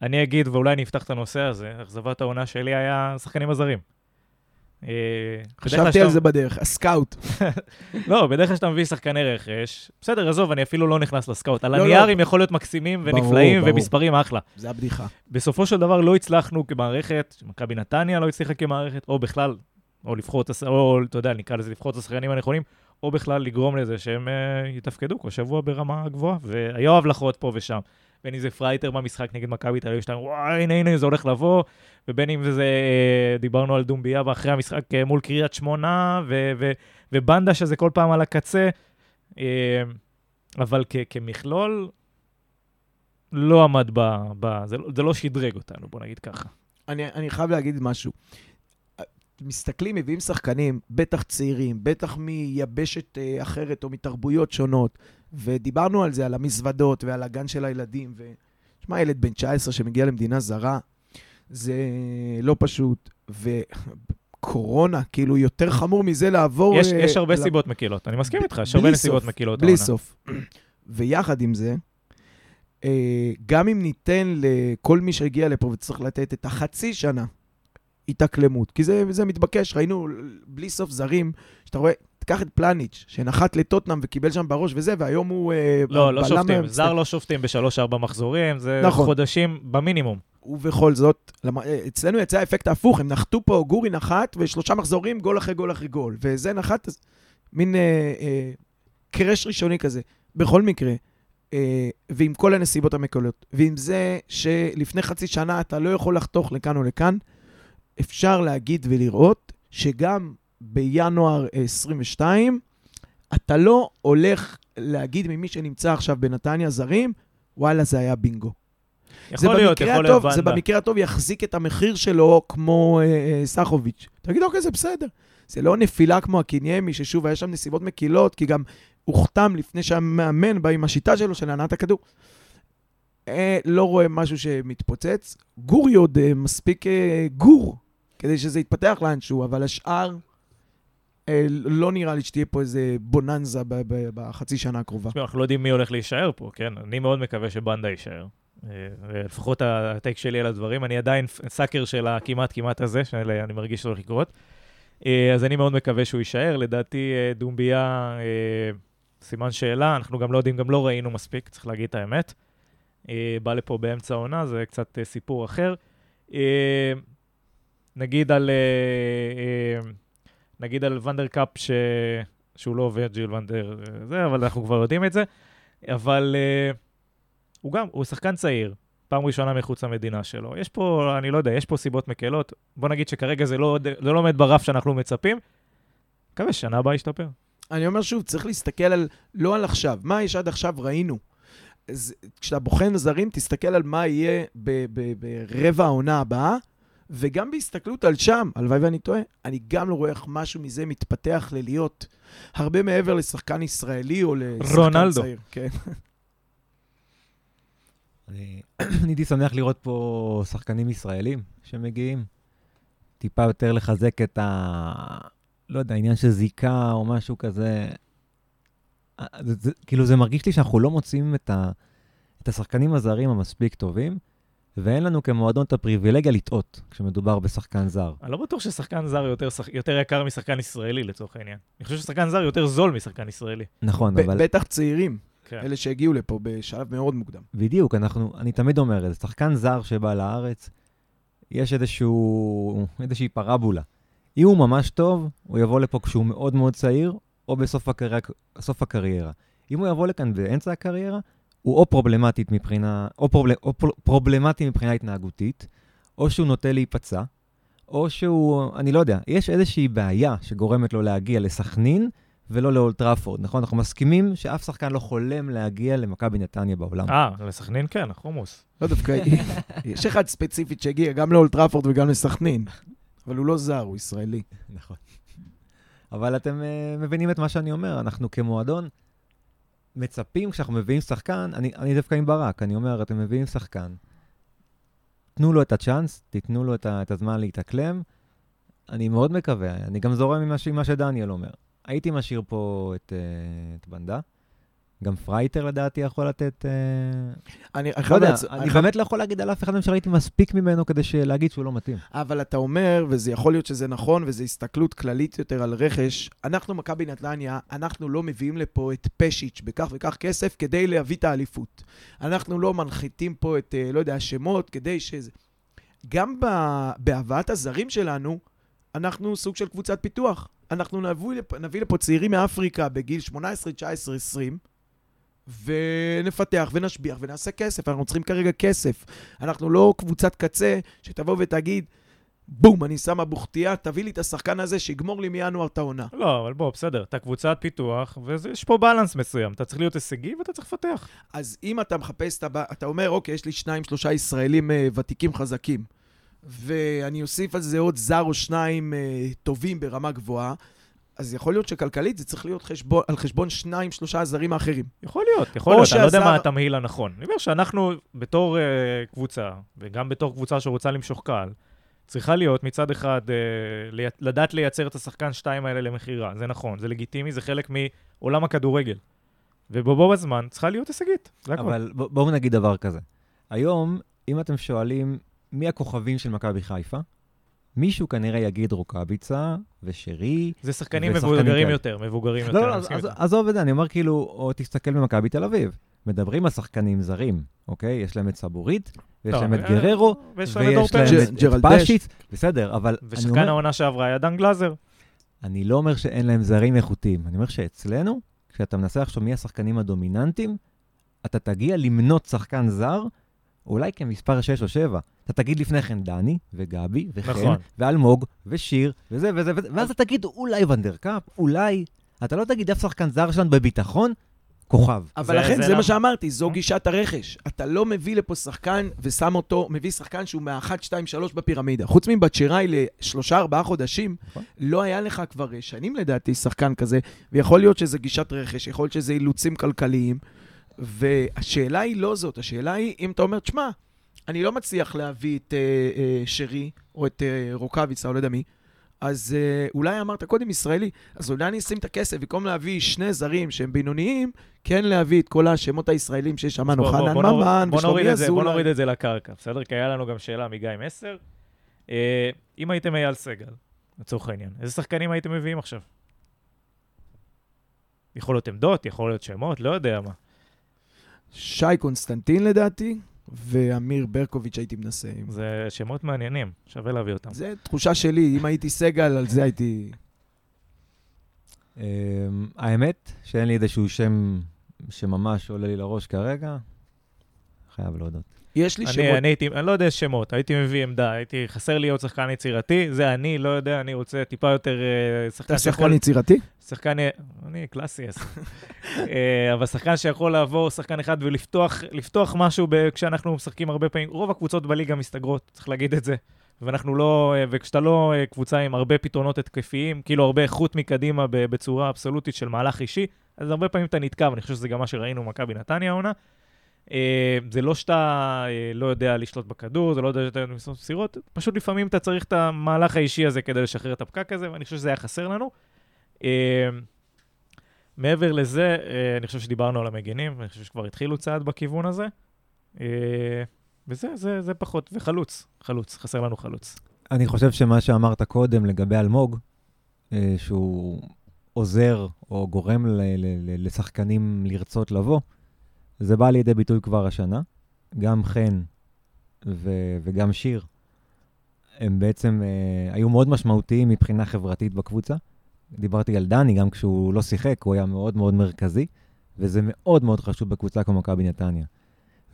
אני אגיד, ואולי אני אפתח את הנושא הזה, אכזבת העונה שלי היה שחקנים הזרים. אה, חשבתי על זה בדרך, הסקאוט. לא, בדרך כלל כשאתה מביא שחקני רכש, בסדר, עזוב, אני אפילו לא נכנס לסקאוט. על לא, הנייר לא. הם יכול להיות מקסימים ונפלאים ומספרים אחלה. זה הבדיחה. בסופו של דבר לא הצלחנו כמערכת, מכבי נתניה לא הצליחה כמערכת, או בכלל, או לבחור את, או אתה יודע, נקרא לזה לבחור את השחקנים הנכונים, או בכלל לגרום לזה שהם אה, יתפקדו כל שבוע ברמה גבוהה. והיו הבלחות פה ושם. בין אם זה פרייטר במשחק נגד מכבי תל אביב 2, וואי, הנה, הנה, זה הולך לבוא, ובין אם זה, אה, דיברנו על דומביה ואחרי המשחק אה, מול קריית שמונה, ו- ו- ובנדה שזה כל פעם על הקצה, אבל כ- כמכלול, לא עמד ב... ב זה, לא, זה לא שדרג אותנו, בוא נגיד ככה. אני, אני חייב להגיד משהו. מסתכלים, מביאים שחקנים, בטח צעירים, בטח מיבשת אה, אחרת או מתרבויות שונות, ודיברנו על זה, על המזוודות ועל הגן של הילדים. ו... שמע, ילד בן 19 שמגיע למדינה זרה, זה לא פשוט. וקורונה, כאילו, יותר חמור מזה לעבור... יש, אה, יש הרבה ל- סיבות מקילות, אני מסכים איתך, יש הרבה נסיבות מקילות. בלי העונה. סוף. ויחד עם זה, אה, גם אם ניתן לכל מי שהגיע לפה וצריך לתת את החצי שנה התאקלמות, כי זה, זה מתבקש, ראינו בלי סוף זרים, שאתה רואה, תקח את פלניץ', שנחת לטוטנאם וקיבל שם בראש וזה, והיום הוא... אה, לא, לא שופטים, המצטיין. זר לא שופטים בשלוש-ארבע מחזורים, זה נכון. חודשים במינימום. ובכל זאת, אה, אצלנו יצא האפקט ההפוך, הם נחתו פה, גורי נחת, ושלושה מחזורים, גול אחרי גול אחרי גול. וזה נחת, מין אה, אה, קרש ראשוני כזה. בכל מקרה, אה, ועם כל הנסיבות המקלות, ועם זה שלפני חצי שנה אתה לא יכול לחתוך לכאן או לכאן, אפשר להגיד ולראות שגם בינואר 22, אתה לא הולך להגיד ממי שנמצא עכשיו בנתניה זרים, וואלה, זה היה בינגו. זה יכול להיות, במקרה יכול הטוב, להיות זה ונדה. במקרה הטוב יחזיק את המחיר שלו כמו אה, אה, סחוביץ'. תגיד, אוקיי, זה בסדר. זה לא נפילה כמו הקיניימי, ששוב, היה שם נסיבות מקילות, כי גם הוחתם לפני שהמאמן בא עם השיטה שלו של הנעת הכדור. אה, לא רואה משהו שמתפוצץ. גורי עוד אה, מספיק אה, גור כדי שזה יתפתח לאנשהו, אבל השאר, אה, לא נראה לי שתהיה פה איזה בוננזה ב- ב- בחצי שנה הקרובה. תשמעו, אנחנו לא יודעים מי הולך להישאר פה, כן? אני מאוד מקווה שבנדה יישאר. אה, לפחות הטייק שלי על הדברים. אני עדיין סאקר של הכמעט כמעט הזה, שאני מרגיש שהולך לקרות. אה, אז אני מאוד מקווה שהוא יישאר. לדעתי, אה, דומביה, אה, סימן שאלה, אנחנו גם לא יודעים, גם לא ראינו מספיק, צריך להגיד את האמת. אה, בא לפה באמצע העונה, זה קצת אה, סיפור אחר. נגיד על... אה, אה, נגיד על ונדר קאפ, ש... שהוא לא ורג'יל ונדר, אה, זה, אבל אנחנו כבר יודעים את זה. אבל הוא גם, הוא שחקן צעיר, פעם ראשונה מחוץ למדינה שלו. יש פה, אני לא יודע, יש פה סיבות מקלות. בוא נגיד שכרגע זה לא, זה לא עומד ברף שאנחנו מצפים. מקווה ששנה הבאה ישתפר. אני אומר שוב, צריך להסתכל על, לא על עכשיו, מה יש עד עכשיו ראינו. כשאתה בוחן זרים, תסתכל על מה יהיה ברבע העונה הבאה, וגם בהסתכלות על שם, הלוואי ואני טועה, אני גם לא רואה איך משהו מזה מתפתח ללהיות הרבה מעבר לשחקן ישראלי או לשחקן רונלדו. צעיר. כן. אני הייתי שמח לראות פה שחקנים ישראלים שמגיעים. טיפה יותר לחזק את ה... לא יודע, עניין של זיקה או משהו כזה. זה, זה, כאילו, זה מרגיש לי שאנחנו לא מוצאים את, ה, את השחקנים הזרים המספיק טובים, ואין לנו כמועדון את הפריבילגיה לטעות כשמדובר בשחקן זר. אני לא בטוח ששחקן זר יותר, שח... יותר יקר משחקן ישראלי, לצורך העניין. אני חושב ששחקן זר יותר זול משחקן ישראלי. נכון, ב- אבל... בטח צעירים, כן. אלה שהגיעו לפה בשלב מאוד מוקדם. בדיוק, אנחנו, אני תמיד אומר, זה שחקן זר שבא לארץ, יש איזשהו, איזושהי פרבולה. אם הוא ממש טוב, הוא יבוא לפה כשהוא מאוד מאוד צעיר, או בסוף הקריירה. סוף הקריירה. אם הוא יבוא לכאן באמצע הקריירה, הוא או פרובלמטית מבחינה, או, פרובל, או פר, פרובלמטי מבחינה התנהגותית, או שהוא נוטה להיפצע, או שהוא, אני לא יודע, יש איזושהי בעיה שגורמת לו להגיע לסכנין, ולא לאולטראפורד, נכון? אנחנו מסכימים שאף שחקן לא חולם להגיע למכבי נתניה בעולם. אה, לסכנין כן, חומוס. לא דווקא, יש אחד ספציפית שהגיע גם לאולטראפורד וגם לסכנין, אבל הוא לא זר, הוא ישראלי. נכון. אבל אתם uh, מבינים את מה שאני אומר, אנחנו כמועדון מצפים כשאנחנו מביאים שחקן, אני, אני דווקא עם ברק, אני אומר, אתם מביאים שחקן, תנו לו את הצ'אנס, תיתנו לו את, ה, את הזמן להתאקלם. אני מאוד מקווה, אני גם זורם ש- ממה שדניאל אומר. הייתי משאיר פה את, uh, את בנדה, גם פרייטר לדעתי יכול לתת... אה, אני לא יודע, אני אני באמת לא יכול להגיד על אף אחד מהם שראיתי מספיק ממנו כדי להגיד שהוא לא מתאים. אבל אתה אומר, וזה יכול להיות שזה נכון, וזו הסתכלות כללית יותר על רכש, אנחנו, מכבי נתניה, אנחנו לא מביאים לפה את פשיץ' בכך וכך כסף כדי להביא את האליפות. אנחנו לא מנחיתים פה את, אה, לא יודע, השמות כדי שזה... גם בהבאת הזרים שלנו, אנחנו סוג של קבוצת פיתוח. אנחנו נביא לפה, נביא לפה צעירים מאפריקה בגיל 18, 19, 20, ונפתח ונשביח ונעשה כסף. אנחנו צריכים כרגע כסף. אנחנו לא קבוצת קצה שתבוא ותגיד, בום, אני שמה בוכתייה, תביא לי את השחקן הזה שיגמור לי מינואר את העונה. לא, אבל בוא, בסדר, אתה קבוצת פיתוח, ויש פה בלנס מסוים. אתה צריך להיות הישגי ואתה צריך לפתח. אז אם אתה מחפש, את הבא- אתה אומר, אוקיי, יש לי שניים, שלושה ישראלים אה, ותיקים חזקים, ואני אוסיף על זה עוד זר או שניים אה, טובים ברמה גבוהה, אז יכול להיות שכלכלית זה צריך להיות חשבון, על חשבון שניים, שלושה הזרים האחרים. יכול להיות, יכול להיות, אני לא יודע שהזר- מה התמהיל הנכון. אני אומר שאנחנו, בתור uh, קבוצה, וגם בתור קבוצה שרוצה למשוך קהל, צריכה להיות מצד אחד uh, לי, לדעת לייצר את השחקן שתיים האלה למכירה. זה נכון, זה לגיטימי, זה חלק מעולם הכדורגל. ובו בזמן צריכה להיות הישגית, זה הכול. אבל בואו נגיד דבר כזה. היום, אם אתם שואלים מי הכוכבים של מכבי חיפה, מישהו כנראה יגיד רוקאביצה ושרי. זה שחקנים מבוגרים. יותר, מבוגרים יותר. לא, אני לא, איתך. עזוב את זה, אני אומר כאילו, או תסתכל במכבי תל אביב. מדברים על שחקנים זרים, אוקיי? יש להם את סבורית, ויש לא, להם את אה, גררו, ויש להם את. פשיץ, בסדר, אבל ושחקן העונה שעברה היה דן גלאזר. אני לא אומר שאין להם זרים איכותיים, אני אומר שאצלנו, כשאתה מנסה לחשוב מי השחקנים הדומיננטיים, אתה תגיע למנות שחקן זר, אולי כמספר 6 או 7. אתה תגיד לפני כן דני, וגבי, וחן, נכון. ואלמוג, ושיר, וזה וזה וזה, ואז אתה תגיד אולי ונדרקאפ, אולי. אתה לא תגיד אף שחקן זר שלנו בביטחון, כוכב. אבל זה- לכן, זה זה למה- מה שאמרתי, זו? גישת הרכש. אתה לא מביא לפה שחקן ושם אותו, מביא שחקן שהוא מה-1, 2, 3 בפירמידה. חוץ מבצ'יראי לשלושה, ארבעה חודשים, נכון. לא היה לך כבר אה, שנים לדעתי שחקן כזה, ויכול להיות שזה גישת רכש, יכול להיות שזה אילוצים כלכליים, והשאלה היא לא זאת, השאלה היא, אם אתה אומר, תשמע, אני לא מצליח להביא את אה, אה, שרי, או את אה, רוקאביצה, או לא יודע מי, אז אה, אולי אמרת קודם ישראלי, אז אולי אני אשים את הכסף, במקום להביא שני זרים שהם בינוניים, כן להביא את כל השמות הישראלים שיש שם, בוא- בוא- חנן בוא נוריד- ממן ושלומי זה- בוא אזולאי. נוריד את זה לקרקע, בסדר? כי היה לנו גם שאלה מגיא מסר. אה, אם הייתם אייל סגל, לצורך העניין, איזה שחקנים הייתם מביאים עכשיו? יכול להיות עמדות, יכול להיות שמות, לא יודע מה. שי קונסטנטין לדעתי, ואמיר ברקוביץ' הייתי מנסה. זה שמות מעניינים, שווה להביא אותם. זה תחושה שלי, אם הייתי סגל, על זה הייתי... אמ, האמת שאין לי איזשהו שם שממש עולה לי לראש כרגע, חייב להודות. יש לי אני, שמות. אני הייתי, אני לא יודע שמות, הייתי מביא עמדה, הייתי, חסר לי עוד שחקן יצירתי, זה אני, לא יודע, אני רוצה טיפה יותר אה, שחקן אתה. שחקן יצירתי? שחקן, אני קלאסי. אה, אבל שחקן שיכול לעבור שחקן אחד ולפתוח לפתוח משהו ב- כשאנחנו משחקים הרבה פעמים. רוב הקבוצות בליגה מסתגרות, צריך להגיד את זה. ואנחנו לא, אה, וכשאתה לא קבוצה עם הרבה פתרונות התקפיים, כאילו הרבה איכות מקדימה ב- בצורה אבסולוטית של מהלך אישי, אז הרבה פעמים אתה נתקע, ואני חושב שזה גם מה שראינו במכבי נתניה העונה. אה, זה לא שאתה אה, לא יודע לשלוט בכדור, זה לא יודע שאתה יודע למסור מסירות, פשוט לפעמים אתה צריך את המהלך האישי הזה כדי לשחרר את הפקק הזה, ואני חושב שזה היה חסר לנו. אה, מעבר לזה, אני חושב שדיברנו על המגינים, ואני חושב שכבר התחילו צעד בכיוון הזה. וזה, זה, זה פחות. וחלוץ, חלוץ, חסר לנו חלוץ. אני חושב שמה שאמרת קודם לגבי אלמוג, שהוא עוזר או גורם ל- ל- ל- לשחקנים לרצות לבוא, זה בא לידי ביטוי כבר השנה. גם חן ו- וגם שיר, הם בעצם אה, היו מאוד משמעותיים מבחינה חברתית בקבוצה. דיברתי על דני, גם כשהוא לא שיחק, הוא היה מאוד מאוד מרכזי, וזה מאוד מאוד חשוב בקבוצה כמו מכבי נתניה.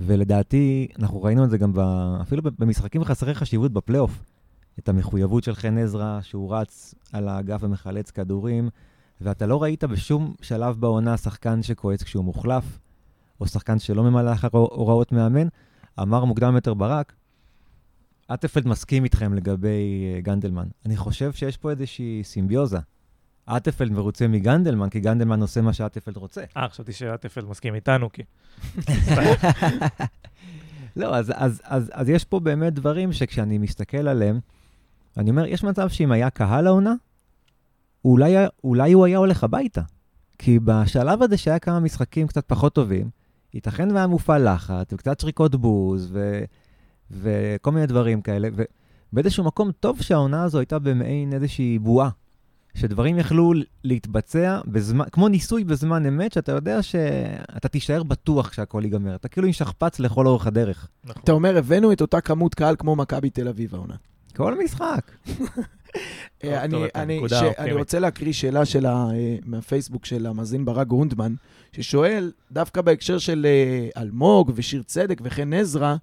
ולדעתי, אנחנו ראינו את זה גם ב, אפילו במשחקים חסרי חשיבות בפלייאוף. את המחויבות של חן עזרא, שהוא רץ על האגף ומחלץ כדורים, ואתה לא ראית בשום שלב בעונה שחקן שכועס כשהוא מוחלף, או שחקן שלא ממלא אחר הוראות מאמן. אמר מוקדם יותר ברק, אטפלד מסכים איתכם לגבי אה, גנדלמן. אני חושב שיש פה איזושהי סימביוזה. אטפלד מרוצה מגנדלמן, כי גנדלמן עושה מה שאטפלד רוצה. אה, חשבתי שאטפלד מסכים איתנו, כי... לא, אז, אז, אז, אז יש פה באמת דברים שכשאני מסתכל עליהם, אני אומר, יש מצב שאם היה קהל העונה, אולי, אולי הוא היה הולך הביתה. כי בשלב הזה שהיה כמה משחקים קצת פחות טובים, ייתכן והיה מופעל לחץ, וקצת שריקות בוז, ו, וכל מיני דברים כאלה, ובאיזשהו מקום טוב שהעונה הזו הייתה במעין איזושהי בועה. שדברים יכלו להתבצע בזמן, כמו ניסוי בזמן אמת, שאתה יודע שאתה תישאר בטוח כשהכול ייגמר. אתה כאילו עם שכפ"ץ לכל אורך הדרך. נכון. אתה אומר, הבאנו את אותה כמות קהל כמו מכבי תל אביב העונה. כל משחק. אני- אופטימית. אני רוצה להקריא שאלה של ה- אה, מהפייסבוק של המאזין ברק גרונדמן, ששואל, דווקא בהקשר של אה, אלמוג ושיר צדק וחן עזרא,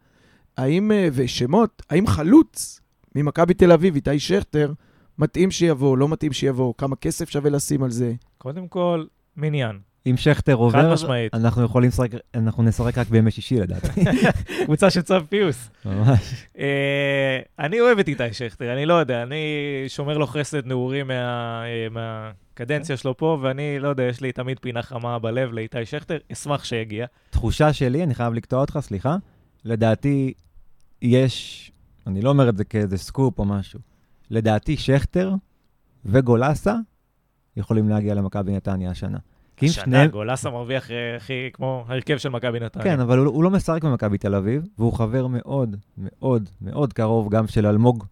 האם, אה, ושמות, האם חלוץ ממכבי תל אביב, איתי שכטר, מתאים שיבוא, לא מתאים שיבוא, כמה כסף שווה לשים על זה? קודם כל, מניין. אם שכטר עובר, משמעית. אנחנו יכולים לשחק, אנחנו נשחק רק בימי שישי לדעתי. קבוצה של צו פיוס. ממש. אה, אני אוהב את איתי שכטר, אני לא יודע, אני שומר לו חסד נעורים אה, מהקדנציה שלו פה, ואני לא יודע, יש לי תמיד פינה חמה בלב לאיתי שכטר, אשמח שיגיע. תחושה שלי, אני חייב לקטוע אותך, סליחה, לדעתי יש, אני לא אומר את זה כאיזה סקופ או משהו, לדעתי שכטר וגולסה יכולים להגיע למכבי נתניה השנה. כי אם השנה שניהם... גולסה מרוויח אה, הכי כמו ההרכב של מכבי נתניה. כן, אבל הוא, הוא לא משחק במכבי תל אביב, והוא חבר מאוד, מאוד, מאוד קרוב גם של אלמוג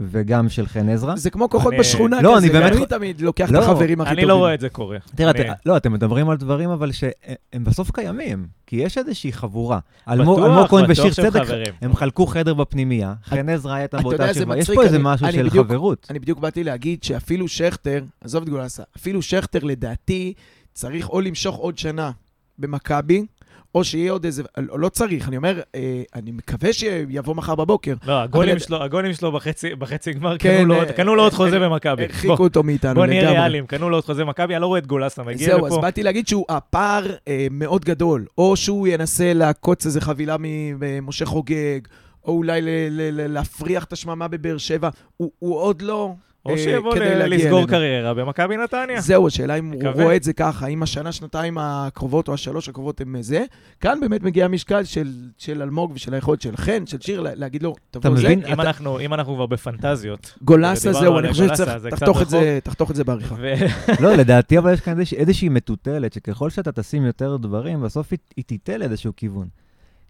וגם של חן עזרא. זה כמו כוחות אני- בשכונה לא, כזה, אני באמת- אני תמיד לוקח לא, את החברים הכי טובים. אני לא רואה את זה קורה. תראה, אני- את, לא, אתם מדברים על דברים, אבל שהם בסוף קיימים, כי יש איזושהי חבורה. אלמוג בטוח, אלמוג כהן בטוח ושיר שהם צדק, חברים. הם חלקו חדר בפנימייה, חן עזרא יודע באותה שכבה, יש פה איזה אני- משהו אני של בדיוק- חברות. אני בדיוק באתי להגיד שאפילו שכטר, עזוב את גולסה, אפילו שכטר לדעתי צריך או למשוך עוד שנה במכבי, או שיהיה עוד איזה, לא לא צריך, אני אומר, אה, אני מקווה שיבוא מחר בבוקר. לא, הגולים אבל- שלו, הגולים שלו בחצי- בחצי גמר, כן, קנו לו אה, קנו לו עוד אה, חוזה אה, במכבי. בוא, הרחיקו אותו מאיתנו בוא. נהיה ריאליים, קנו לו עוד חוזה במכבי, אני לא רואה את גולסה מגיע זהו, אז לפה. באתי להגיד שהוא, הפער אה, מאוד גדול. או שהוא ינסה לעקוץ איזה חבילה ממשה חוגג, או אולי ל- ל- ל- להפריח את השממה בבאר שבע. הוא, הוא עוד לא... או אה, שיבוא לסגור. קריירה במכבי נתניה. זהו, השאלה אם הוא. רואה את זה ככה, האם השנה, שנתיים הקרובות או השלוש הקרובות הם זה. כאן באמת מגיע המשקל של, של אלמוג ושל היכולת של חן, של שיר, לה- להגיד לו, תבוא זה. מבין? אם אתה- אנחנו- אם אנחנו כבר בפנטזיות. גולסה זהו, אני חושב שצריך, תחתוך את. זה, תחתוך את זה בעריכה. ו- לא, לדעתי, אבל יש כאן איזוש- איזושהי מטוטלת, שככל שאתה תשים יותר דברים, בסוף היא, היא תיטה לאיזשהו כיוון.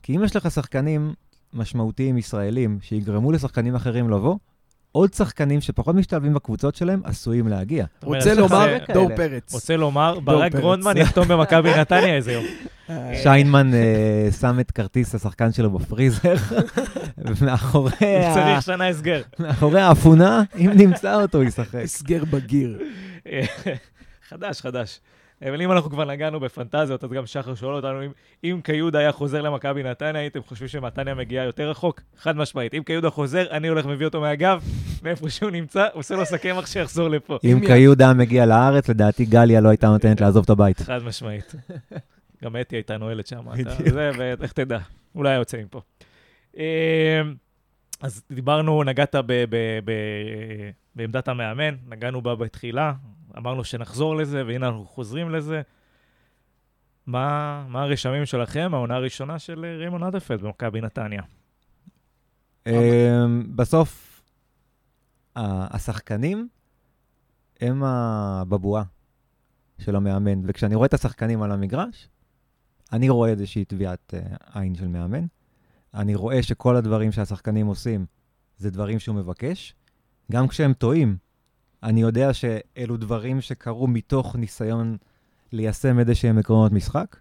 כי אם יש לך שחקנים משמעותיים ישראלים שיגרמו לשחקנים אחרים לבוא, עוד שחקנים שפחות משתלבים בקבוצות שלהם עשויים להגיע. רוצה לומר. דור פרץ. רוצה לומר, ברק. גרונדמן יחתום במכבי נתניה איזה יום. אה, שיינמן אה, שם את כרטיס השחקן שלו בפריזר, ומאחורי ה- צריך שנה הסגר. מאחורי האפונה, אם נמצא אותו, ישחק. הסגר בגיר. חדש, חדש. אבל אם אנחנו כבר נגענו בפנטזיות, אז גם שחר שואל אותנו, אם, אם קיודה היה חוזר למכבי נתניה, הייתם חושבים שנתניה מגיעה יותר רחוק? חד משמעית. אם קיודה חוזר, אני הולך מביא אותו מהגב, מאיפה שהוא נמצא, עושה לו סכמח שיחזור לפה. אם קיודה היה מגיע לארץ, לדעתי גליה לא הייתה נותנת לעזוב את הבית. חד משמעית. גם אתי הייתה נועלת שם. זה, ואיך תדע, אולי יוצא מפה. אמ, אז דיברנו, נגעת ב- ב- ב- בעמדת המאמן, נגענו בה בתחילה, אמרנו שנחזור לזה, והנה אנחנו חוזרים לזה. מה, מה הרשמים שלכם, העונה הראשונה של אה, רימון אדלפלד במכבי נתניה? אמ, בסוף, השחקנים הם הבבואה של המאמן, וכשאני רואה את השחקנים על המגרש, אני רואה איזושהי טביעת אה, עין של מאמן. אני רואה שכל הדברים שהשחקנים עושים זה דברים שהוא מבקש. גם כשהם טועים, אני יודע שאלו דברים שקרו מתוך ניסיון ליישם איזה שהם עקרונות משחק,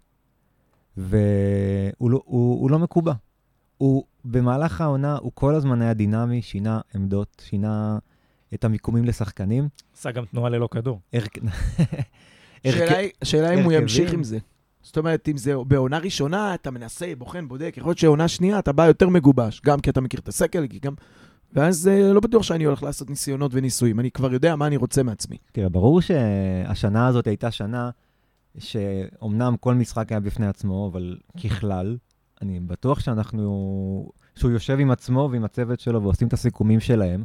והוא לא, הוא, הוא לא מקובע. הוא, במהלך העונה, הוא כל הזמן היה דינמי, שינה עמדות, שינה את המיקומים לשחקנים. עשה גם תנועה ללא כדור. השאלה אם הוא. ימשיך עם זה. זאת אומרת, אם זה בעונה ראשונה, אתה מנסה, בוחן, בודק, יכול להיות שעונה שנייה אתה בא יותר מגובש, גם כי אתה מכיר את הסקל, כי גם... ואז אה, לא בטוח שאני הולך לעשות ניסיונות וניסויים, אני כבר יודע מה אני רוצה מעצמי. תראה, ברור שהשנה הזאת הייתה שנה שאומנם כל משחק היה בפני עצמו, אבל ככלל, אני בטוח שאנחנו... שהוא יושב עם עצמו ועם הצוות שלו ועושים את הסיכומים שלהם,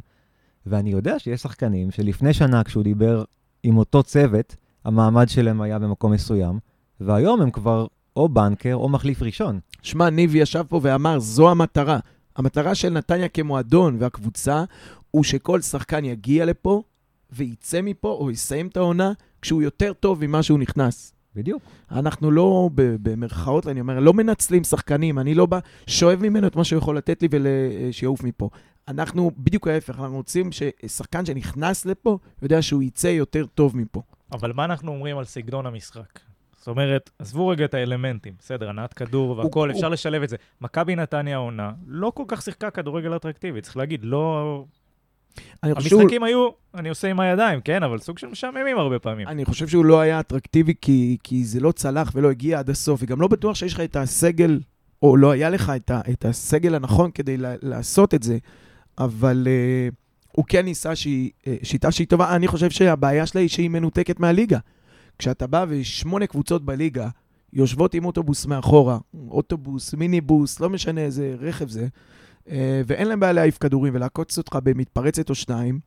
ואני יודע שיש שחקנים שלפני שנה, כשהוא דיבר עם אותו צוות, המעמד שלהם היה במקום מסוים, והיום הם כבר או בנקר או מחליף ראשון. שמע, ניב ישב פה ואמר, זו המטרה. המטרה של נתניה כמועדון והקבוצה, הוא שכל שחקן יגיע לפה ויצא מפה, או יסיים את העונה, כשהוא יותר טוב ממה שהוא נכנס. בדיוק. אנחנו לא, במרכאות, אני אומר, לא מנצלים שחקנים, אני לא בא, שואב ממנו את מה שהוא יכול לתת לי ושיעוף מפה. אנחנו בדיוק ההפך, אנחנו רוצים ששחקן שנכנס לפה, יודע שהוא יצא יותר טוב מפה. אבל מה אנחנו אומרים על סגנון המשחק? זאת אומרת, עזבו רגע את האלמנטים, בסדר, הנעת כדור והכל, הוא- אפשר לשלב את זה. מכבי נתניה העונה לא כל כך שיחקה כדורגל אטרקטיבי, צריך להגיד, לא... אני חושב, שהוא, המשחקים היו, אני עושה עם הידיים, כן, אבל סוג של משעממים הרבה פעמים. אני חושב שהוא לא היה אטרקטיבי כי, כי זה לא צלח ולא הגיע עד הסוף, וגם לא בטוח שיש לך את הסגל, או לא היה לך את, ה, את הסגל הנכון כדי לה, לעשות את זה, אבל uh, הוא כן ניסה שהיא, uh, שיטה שהיא טובה. אני חושב שהבעיה שלה היא שהיא מנותקת מהליגה. כשאתה בא ושמונה קבוצות בליגה יושבות עם אוטובוס מאחורה, אוטובוס, מיניבוס, לא משנה איזה רכב זה, אה, ואין להם בעיה להעיף כדורים ולעקוץ אותך במתפרצת או שניים,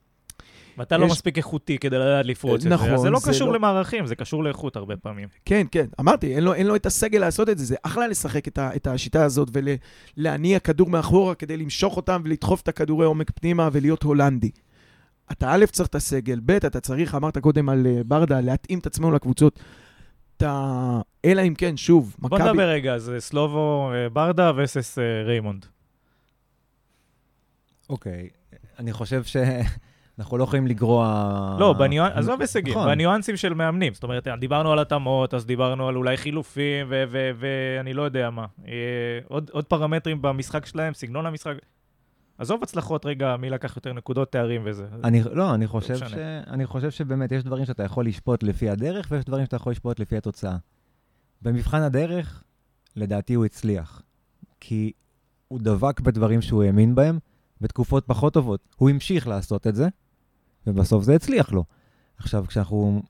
ואתה לא יש- מספיק איכותי כדי לדעת לפרוץ את נכון, זה. אז זה לא זה קשור לא- למערכים, זה קשור לאיכות הרבה פעמים. כן, כן, אמרתי, אין לו, אין לו את הסגל לעשות את זה, זה אחלה לשחק את, ה, את השיטה הזאת ולהניע כדור מאחורה כדי למשוך אותם ולדחוף את הכדורי עומק פנימה ולהיות הולנדי. אתה א', צריך את הסגל, ב', אתה צריך, אמרת קודם על אה, ברדה, להתאים את עצמנו לקבוצות. אתה... אלא אם כן, שוב, בוא מכבי... נדבר רגע, זה סלובו אה, ברדה versus אה, ריימונד. אוקיי, אני חושב שאנחנו לא יכולים לגרוע... לא, בניואנ... עזוב הישגים, נכון. בניואנסים של מאמנים. זאת אומרת, דיברנו על התאמות, אז דיברנו על אולי חילופים, ואני לא יודע מה. עוד, עוד פרמטרים במשחק שלהם, סגנון המשחק. עזוב הצלחות רגע, מי לקח יותר נקודות, תארים וזה. אני, לא, אני חושב, משנה. ש... אני חושב שבאמת יש דברים שאתה יכול לשפוט לפי הדרך, ויש דברים שאתה יכול לשפוט לפי התוצאה. במבחן הדרך, לדעתי הוא הצליח. כי הוא דבק בדברים שהוא האמין בהם, בתקופות פחות טובות. הוא המשיך לעשות את זה, ובסוף זה הצליח לו. עכשיו, כשאנחנו...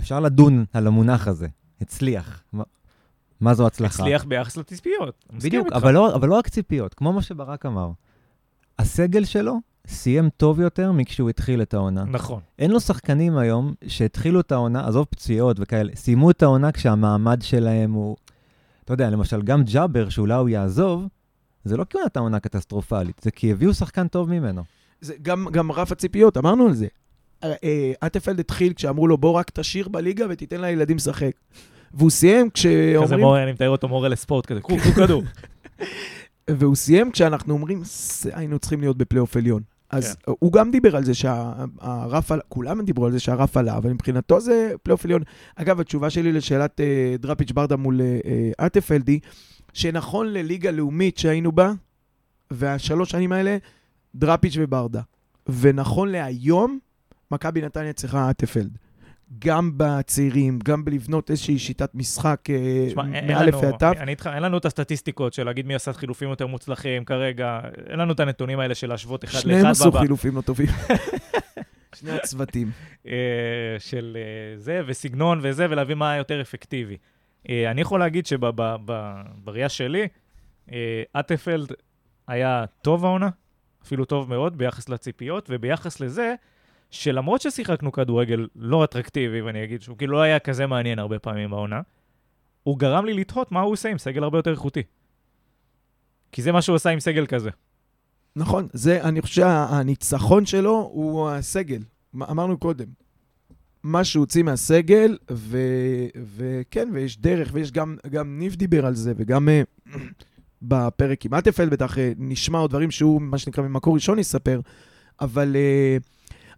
אפשר לדון על המונח הזה, הצליח. מה, מה זו הצלחה? הצליח ביחס לציפיות. בדיוק. אבל לא, אבל לא רק ציפיות, כמו מה שברק אמר. הסגל שלו סיים טוב יותר מכשהוא התחיל את העונה. נכון. אין לו שחקנים היום שהתחילו את העונה, עזוב פציעות וכאלה, סיימו את העונה כשהמעמד שלהם הוא... אתה יודע, למשל, גם ג'אבר, שאולי הוא יעזוב, זה לא כי הוא נתן עונה קטסטרופלית, זה כי הביאו שחקן טוב ממנו. זה גם, גם רף הציפיות, אמרנו על זה. אה, אה, אטפלד התחיל כשאמרו לו, בוא רק תשאיר בליגה ותיתן לילדים לשחק. והוא סיים כזה כשאומרים... מורה, אני מתאר אותו מורה לספורט כזה, קחו כדור. והוא סיים כשאנחנו אומרים, "ס- היינו צריכים להיות בפלייאוף עליון. אז כן. הוא גם דיבר על זה שהרף עלה, כולם דיברו על זה שהרף עלה, אבל מבחינתו זה פלייאוף עליון. אגב, התשובה שלי לשאלת אה, דראפיץ' ברדה מול אה, אה, אטפלדי, שנכון לליגה לאומית שהיינו בה, והשלוש שנים האלה, דראפיץ' וברדה. ונכון להיום, מכבי נתניה צריכה אטפלד. גם בצעירים, גם בלבנות איזושהי שיטת משחק מאלף ועד תו. אני איתך, אין לנו את הסטטיסטיקות של להגיד מי עשה חילופים יותר מוצלחים כרגע, אין לנו את הנתונים האלה של להשוות אחד שניהם לאחד עשו בבא- חילופים לא טובים. שני הצוותים. אה, של אה, זה, וסגנון וזה, ולהבין מה יותר אפקטיבי. אה, אני יכול להגיד שבראייה שלי, אטפלד היה טוב העונה, אפילו טוב מאוד ביחס לציפיות, וביחס לזה, שלמרות ששיחקנו כדורגל לא אטרקטיבי, ואני אגיד שהוא כאילו לא היה כזה מעניין הרבה פעמים בעונה, הוא גרם לי לתהות מה הוא עושה עם סגל הרבה יותר איכותי. כי זה מה שהוא עשה עם סגל כזה. נכון, זה, אני חושב שהניצחון שלו הוא הסגל. אמרנו קודם. מה שהוא הוציא מהסגל, ו, וכן, ויש דרך, ויש גם, גם ניב דיבר על זה, וגם אה, בפרק עם אטפלד בטח אה, נשמע עוד דברים שהוא, מה שנקרא, ממקור ראשון יספר, אבל אה,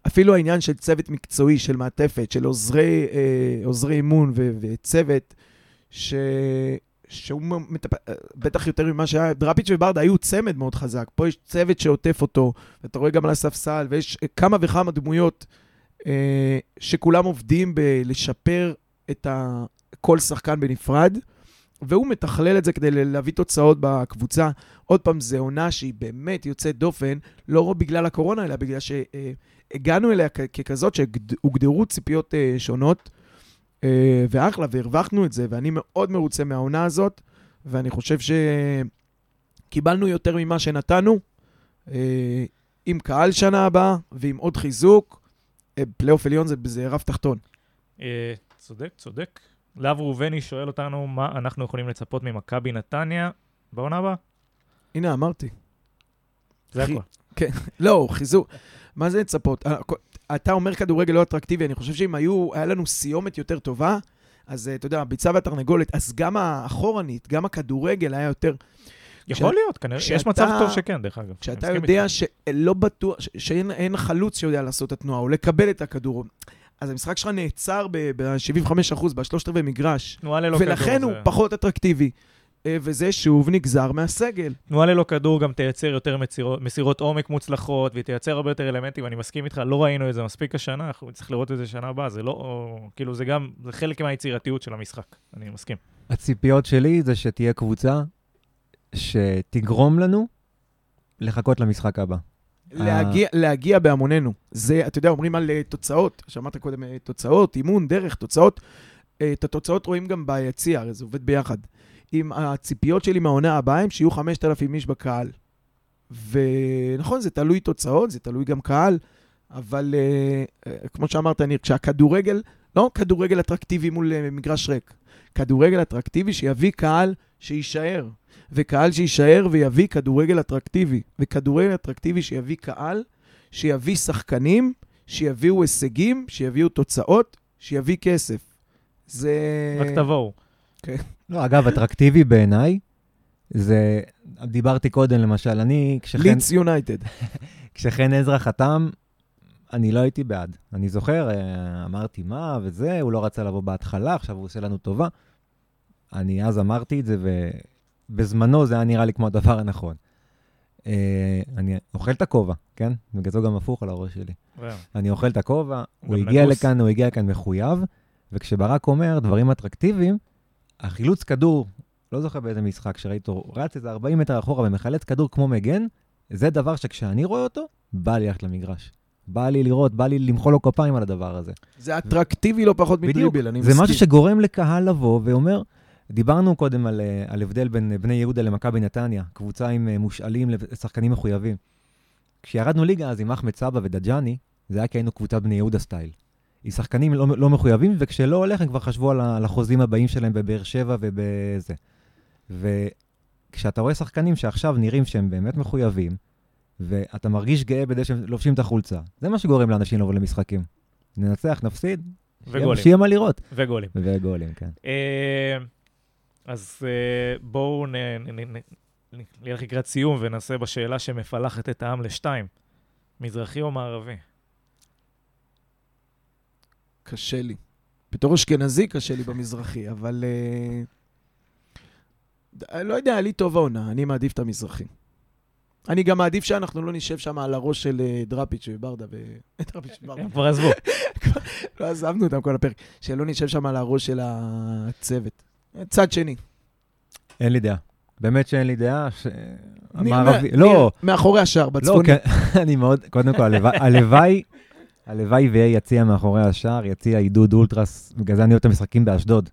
אפילו העניין של צוות מקצועי, של מעטפת, של עוזרי, אה, עוזרי אימון ו, וצוות, ש... שהוא מטפ... בטח יותר ממה שהיה, דראפיץ' וברדה היו צמד מאוד חזק. פה יש צוות שעוטף אותו, ואתה רואה גם על הספסל, ויש אה, כמה וכמה דמויות אה, שכולם עובדים בלשפר את ה... כל שחקן בנפרד, והוא מתכלל את זה כדי להביא תוצאות בקבוצה. עוד פעם, זו עונה שהיא באמת יוצאת דופן, לא בגלל הקורונה, אלא בגלל שהגענו אליה ככזאת שהוגדרו ציפיות אה, שונות. אה, ואחלה, והרווחנו את זה, ואני מאוד מרוצה מהעונה הזאת, ואני חושב שקיבלנו יותר ממה שנתנו, אה, עם קהל שנה הבאה ועם עוד חיזוק, פלייאוף עליון זה, זה רף תחתון. צודק, צודק. להב ראובני שואל אותנו מה אנחנו יכולים לצפות ממכבי נתניה בעונה הבאה. הנה, אמרתי. זה הכול. לא, חיזוק. מה זה לצפות? אה, אתה אומר כדורגל לא אטרקטיבי, אני חושב שאם היו, היה לנו סיומת יותר טובה, אז אה, אתה יודע, הביצה והתרנגולת, אז גם האחורנית, גם הכדורגל היה יותר... יכול כשה- להיות, כנראה, יש מצב טוב שכן, דרך אגב. כשאתה יודע. שלא בטוח, שאין אין חלוץ שיודע לעשות את התנועה, או לקבל את הכדור, אז המשחק שלך נעצר ב-75%, בשלושת רבעי מגרש, תנועה ללא כדור. ולכן הוא זה- פחות אטרקטיבי. אה, וזה שוב נגזר מהסגל. תנועה ללא כדור גם תייצר יותר מסירות, מסירות עומק מוצלחות, והיא תייצר הרבה יותר אלמנטים, אני מסכים איתך, לא ראינו את זה מספיק השנה, אנחנו נצטרך לראות את זה שנה הבאה, זה לא, או, כאילו זה גם, זה חלק מהיצירתיות של המשחק, אני מסכים. הציפיות שלי זה שתהיה קבוצה שתגרום לנו לחכות למשחק הבא. להגיע, להגיע בהמוננו. זה, אתה יודע, אומרים על uh, תוצאות, שמעת קודם תוצאות, אימון, דרך, תוצאות. אה, את התוצאות רואים גם ביציע, הרי זה עובד ביחד. עם הציפיות שלי מהעונה הבאה הם שיהיו 5,000 איש בקהל. ונכון, זה תלוי תוצאות, זה תלוי גם קהל, אבל אה, אה, כמו שאמרת, ניר, כשהכדורגל, לא כדורגל אטרקטיבי מול אה, מגרש ריק, כדורגל אטרקטיבי שיביא קהל שיישאר, וקהל שיישאר ויביא כדורגל אטרקטיבי, וכדורגל אטרקטיבי שיביא קהל, שיביא שחקנים, שיביאו הישגים, שיביאו תוצאות, שיביא כסף. זה... רק תבואו. לא, אגב, אטרקטיבי בעיניי, זה, דיברתי קודם, למשל, אני, כשחן, לידס יונייטד. כשחן עזרא חתם, אני לא הייתי בעד. אני זוכר, אה, אמרתי, מה, וזה, הוא לא רצה לבוא בהתחלה, עכשיו הוא עושה לנו טובה. אני אז אמרתי את זה, ובזמנו זה היה נראה לי כמו הדבר הנכון. אה, אני אוכל את הכובע, כן? בגלל זה גם הפוך על הראש שלי. אני אוכל את הכובע, הוא הגיע. לכאן, הוא הגיע לכאן מחויב, וכשברק אומר דברים אטרקטיביים, החילוץ כדור, לא זוכר באיזה משחק שראיתי אותו, רץ איזה 40 מטר אחורה ומחלץ כדור כמו מגן, זה דבר שכשאני רואה אותו, בא לי ללכת למגרש. בא לי לראות, בא לי למחוא לו כפיים על הדבר הזה. זה אטרקטיבי לא פחות. מדריבל, אני זה מסכים. משהו שגורם לקהל לבוא ואומר, דיברנו קודם על, אה, על הבדל בין אה, בני יהודה למכבי נתניה, קבוצה עם אה, מושאלים לשחקנים מחויבים. כשירדנו ליגה אז עם אחמד סבא ודג'אני, זה היה כי היינו קבוצת בני יהודה סטייל. עם שחקנים לא, לא מחויבים, וכשלא הולך הם כבר חשבו על, על החוזים הבאים שלהם בבאר שבע ובזה. וכשאתה רואה שחקנים שעכשיו נראים שהם באמת מחויבים, ואתה מרגיש גאה בזה שהם לובשים את החולצה, זה מה שגורם לאנשים לבוא למשחקים. ננצח, נפסיד, שיהיה- וגולים. שיהיה מה לראות. וגולים. וגולים, כן. אה, אז אה, בואו נלך לקראת סיום ונעשה בשאלה שמפלחת את העם לשתיים. מזרחי או מערבי? קשה לי. בתור אשכנזי קשה לי במזרחי, אבל... אה, ד- לא יודע, לי טוב העונה, אני מעדיף את המזרחי. אני גם מעדיף שאנחנו לא נשב שם על הראש של אה, דראפיץ' וברדה ו... דראפיץ' וברדה. הם כבר עזבו. לא עזבנו אותם כל הפרק. שלא נשב שם על הראש של הצוות. צד שני. אין לי דעה. באמת שאין לי דעה. ש... המערבי... לא, מאחורי השער, לא, בצפוני. כן, אני מאוד, קודם כל, הלוואי- הלוואי, ויהיה יציע מאחורי השער, יציע עידוד אולטרס, בגלל זה אני אוהב את המשחקים באשדוד.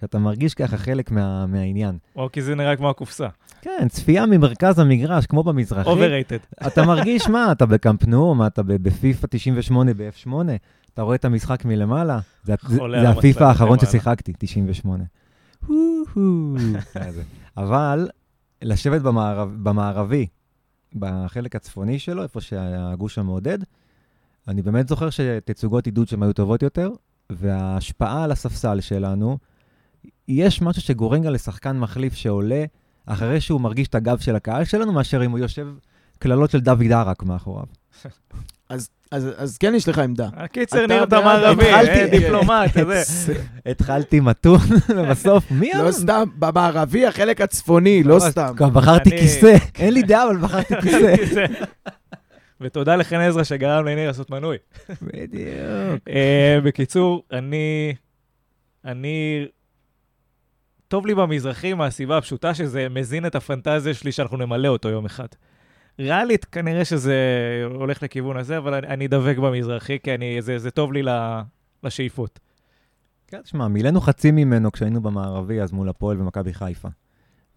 שאתה מרגיש ככה חלק מה, מהעניין. או כי זה נראה כמו הקופסה. כן, צפייה ממרכז המגרש, כמו במזרחי. overrated. אתה מרגיש, מה, אתה בקמפנו, מה, אתה ב- בפיפא 98 ב-F8, אתה רואה את המשחק מלמעלה, זה, זה, זה הפיפא האחרון למעלה. ששיחקתי, 98. הו-הו. כזה. אבל לשבת במערב, במערבי, בחלק הצפוני שלו, איפה שהגוש המעודד, אני באמת זוכר שתצוגות עידוד שם היו טובות יותר, וההשפעה על הספסל שלנו, יש משהו שגורם גם לשחקן מחליף שעולה אחרי שהוא מרגיש את הגב של הקהל שלנו, מאשר אם הוא יושב קללות של דוד ערק מאחוריו. אז, אז, אז כן יש לך עמדה. הקיצר, ניר מערבי, התחלתי- אה, דיפלומט, זה. התחלתי מתון, ובסוף, מי לא סתם, במערבי, החלק הצפוני, לא סתם. גם בחרתי אני- כיסא, אין לי דעה, אבל בחרתי כיסא. ותודה לחן עזרא שגרם לניר לעשות מנוי. בדיוק. אה, בקיצור, אני... אני... טוב לי במזרחי מהסיבה הפשוטה שזה מזין את הפנטזיה שלי שאנחנו נמלא אותו יום אחד. ריאלית, כנראה שזה הולך לכיוון הזה, אבל אני, אני דבק במזרחי, כי אני, זה, זה טוב לי לשאיפות. כן, תשמע, מילאנו חצי ממנו כשהיינו במערבי, אז מול הפועל ומכבי חיפה.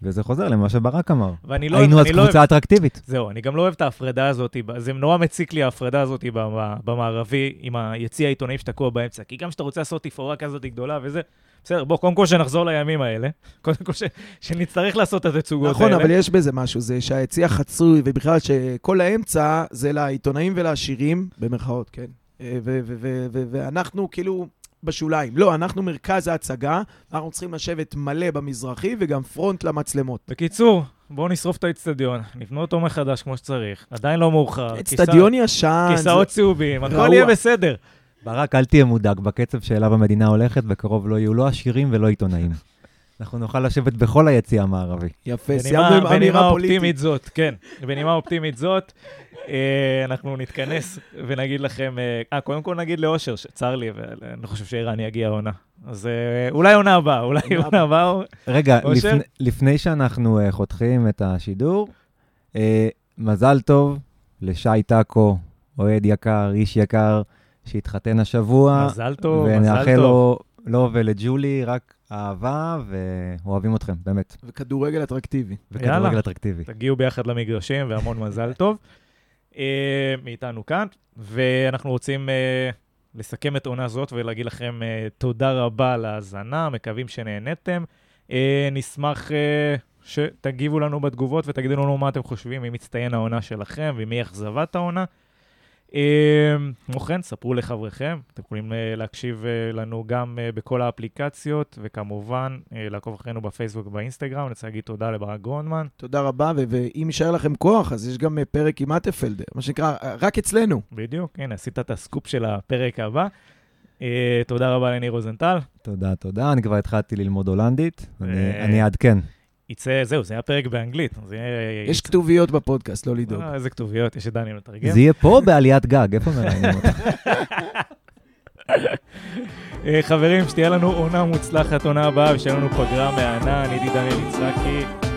וזה חוזר למה שברק אמר. ואני לא, היינו אז אני לא אוהב... קבוצה אטרקטיבית. זהו, אני גם לא אוהב את ההפרדה הזאת, זה נורא מציק לי ההפרדה הזאת במ- במערבי, עם היציע העיתונאים שתקוע באמצע. כי גם כשאתה רוצה לעשות תפאורה כזאת גדולה וזה, בסדר, בוא, קודם כל שנחזור לימים האלה. קודם כל ש- שנצטרך לעשות את התצוגות נכון, האלה. אבל יש בזה משהו, זה שהיציע חצוי, ובכלל שכל האמצע זה לעיתונאים ולעשירים, במרכאות, כן. אה, ו- ו- ו- ו- ואנחנו כאילו בשוליים. לא, אנחנו מרכז ההצגה, אנחנו צריכים לשבת מלא במזרחי וגם פרונט למצלמות. בקיצור, בואו נשרוף את האיצטדיון, נבנה אותו מחדש כמו שצריך, עדיין לא מאוחר. אצטדיון ישן. כיסא- כיסאות צהובים, הכל. יהיה בסדר. ברק, אל תהיה מודאג, בקצב שאליו המדינה הולכת, בקרוב לא יהיו לא עשירים ולא עיתונאים. אנחנו נוכל לשבת בכל היציע המערבי. יפה, בנימה- סיימנו עם בנימה אמירה אופטימית פוליטית. זאת, כן. בנימה אופטימית זאת, אנחנו נתכנס ונגיד לכם, אה, אה, קודם כל נגיד לאושר, שצר לי, ואני חושב שערן יגיע העונה. אז אה, אולי עונה הבאה, אולי עונה עונה הבאה. רגע? לפני, שאנחנו uh, חותכים את השידור, מזל טוב לשי טאקו, אוהד יקר, איש יקר, שהתחתן השבוע. מזל טוב, ונאחל מזל טוב. לו לו ולג'ולי רק אהבה, ואוהבים אתכם, באמת. וכדורגל אטרקטיבי. יאללה. וכדורגל אטרקטיבי. תגיעו ביחד למגרשים והמון מזל טוב. אה, מאיתנו כאן, ואנחנו רוצים אה, לסכם את עונה זאת ולהגיד לכם אה, תודה רבה על ההאזנה, מקווים שנהניתם. אה, נשמח שתגיבו לנו בתגובות ותגידו לנו מה אתם חושבים, מי מצטיין העונה שלכם ומי אכזבת העונה. אה, כמו כן, ספרו לחבריכם, אתם יכולים אה, להקשיב אה, לנו גם אה, בכל האפליקציות, וכמובן, לעקוב אחרינו בפייסבוק ובאינסטגרם. אני רוצה להגיד תודה לברק גרונדמן. תודה רבה, ואם יישאר לכם כוח, אז יש גם פרק עם אטפלד, מה שנקרא, רק אצלנו. בדיוק, הנה, עשית את הסקופ של הפרק הבא. תודה רבה לניר רוזנטל. תודה, תודה. אני כבר התחלתי ללמוד הולנדית, אני אעדכן. יצא, זהו, זה היה פרק באנגלית. זה יהיה... יש כתוביות בפודקאסט, לא לדאוג. אה, איזה כתוביות, יש את דניאל מתרגם. זה יהיה פה בעליית גג, איפה מראיינים אותך? אה, חברים, שתהיה לנו עונה מוצלחת, עונה הבאה, ושיהיה לנו פגרה מהנה. אני הייתי דניאל יצחקי.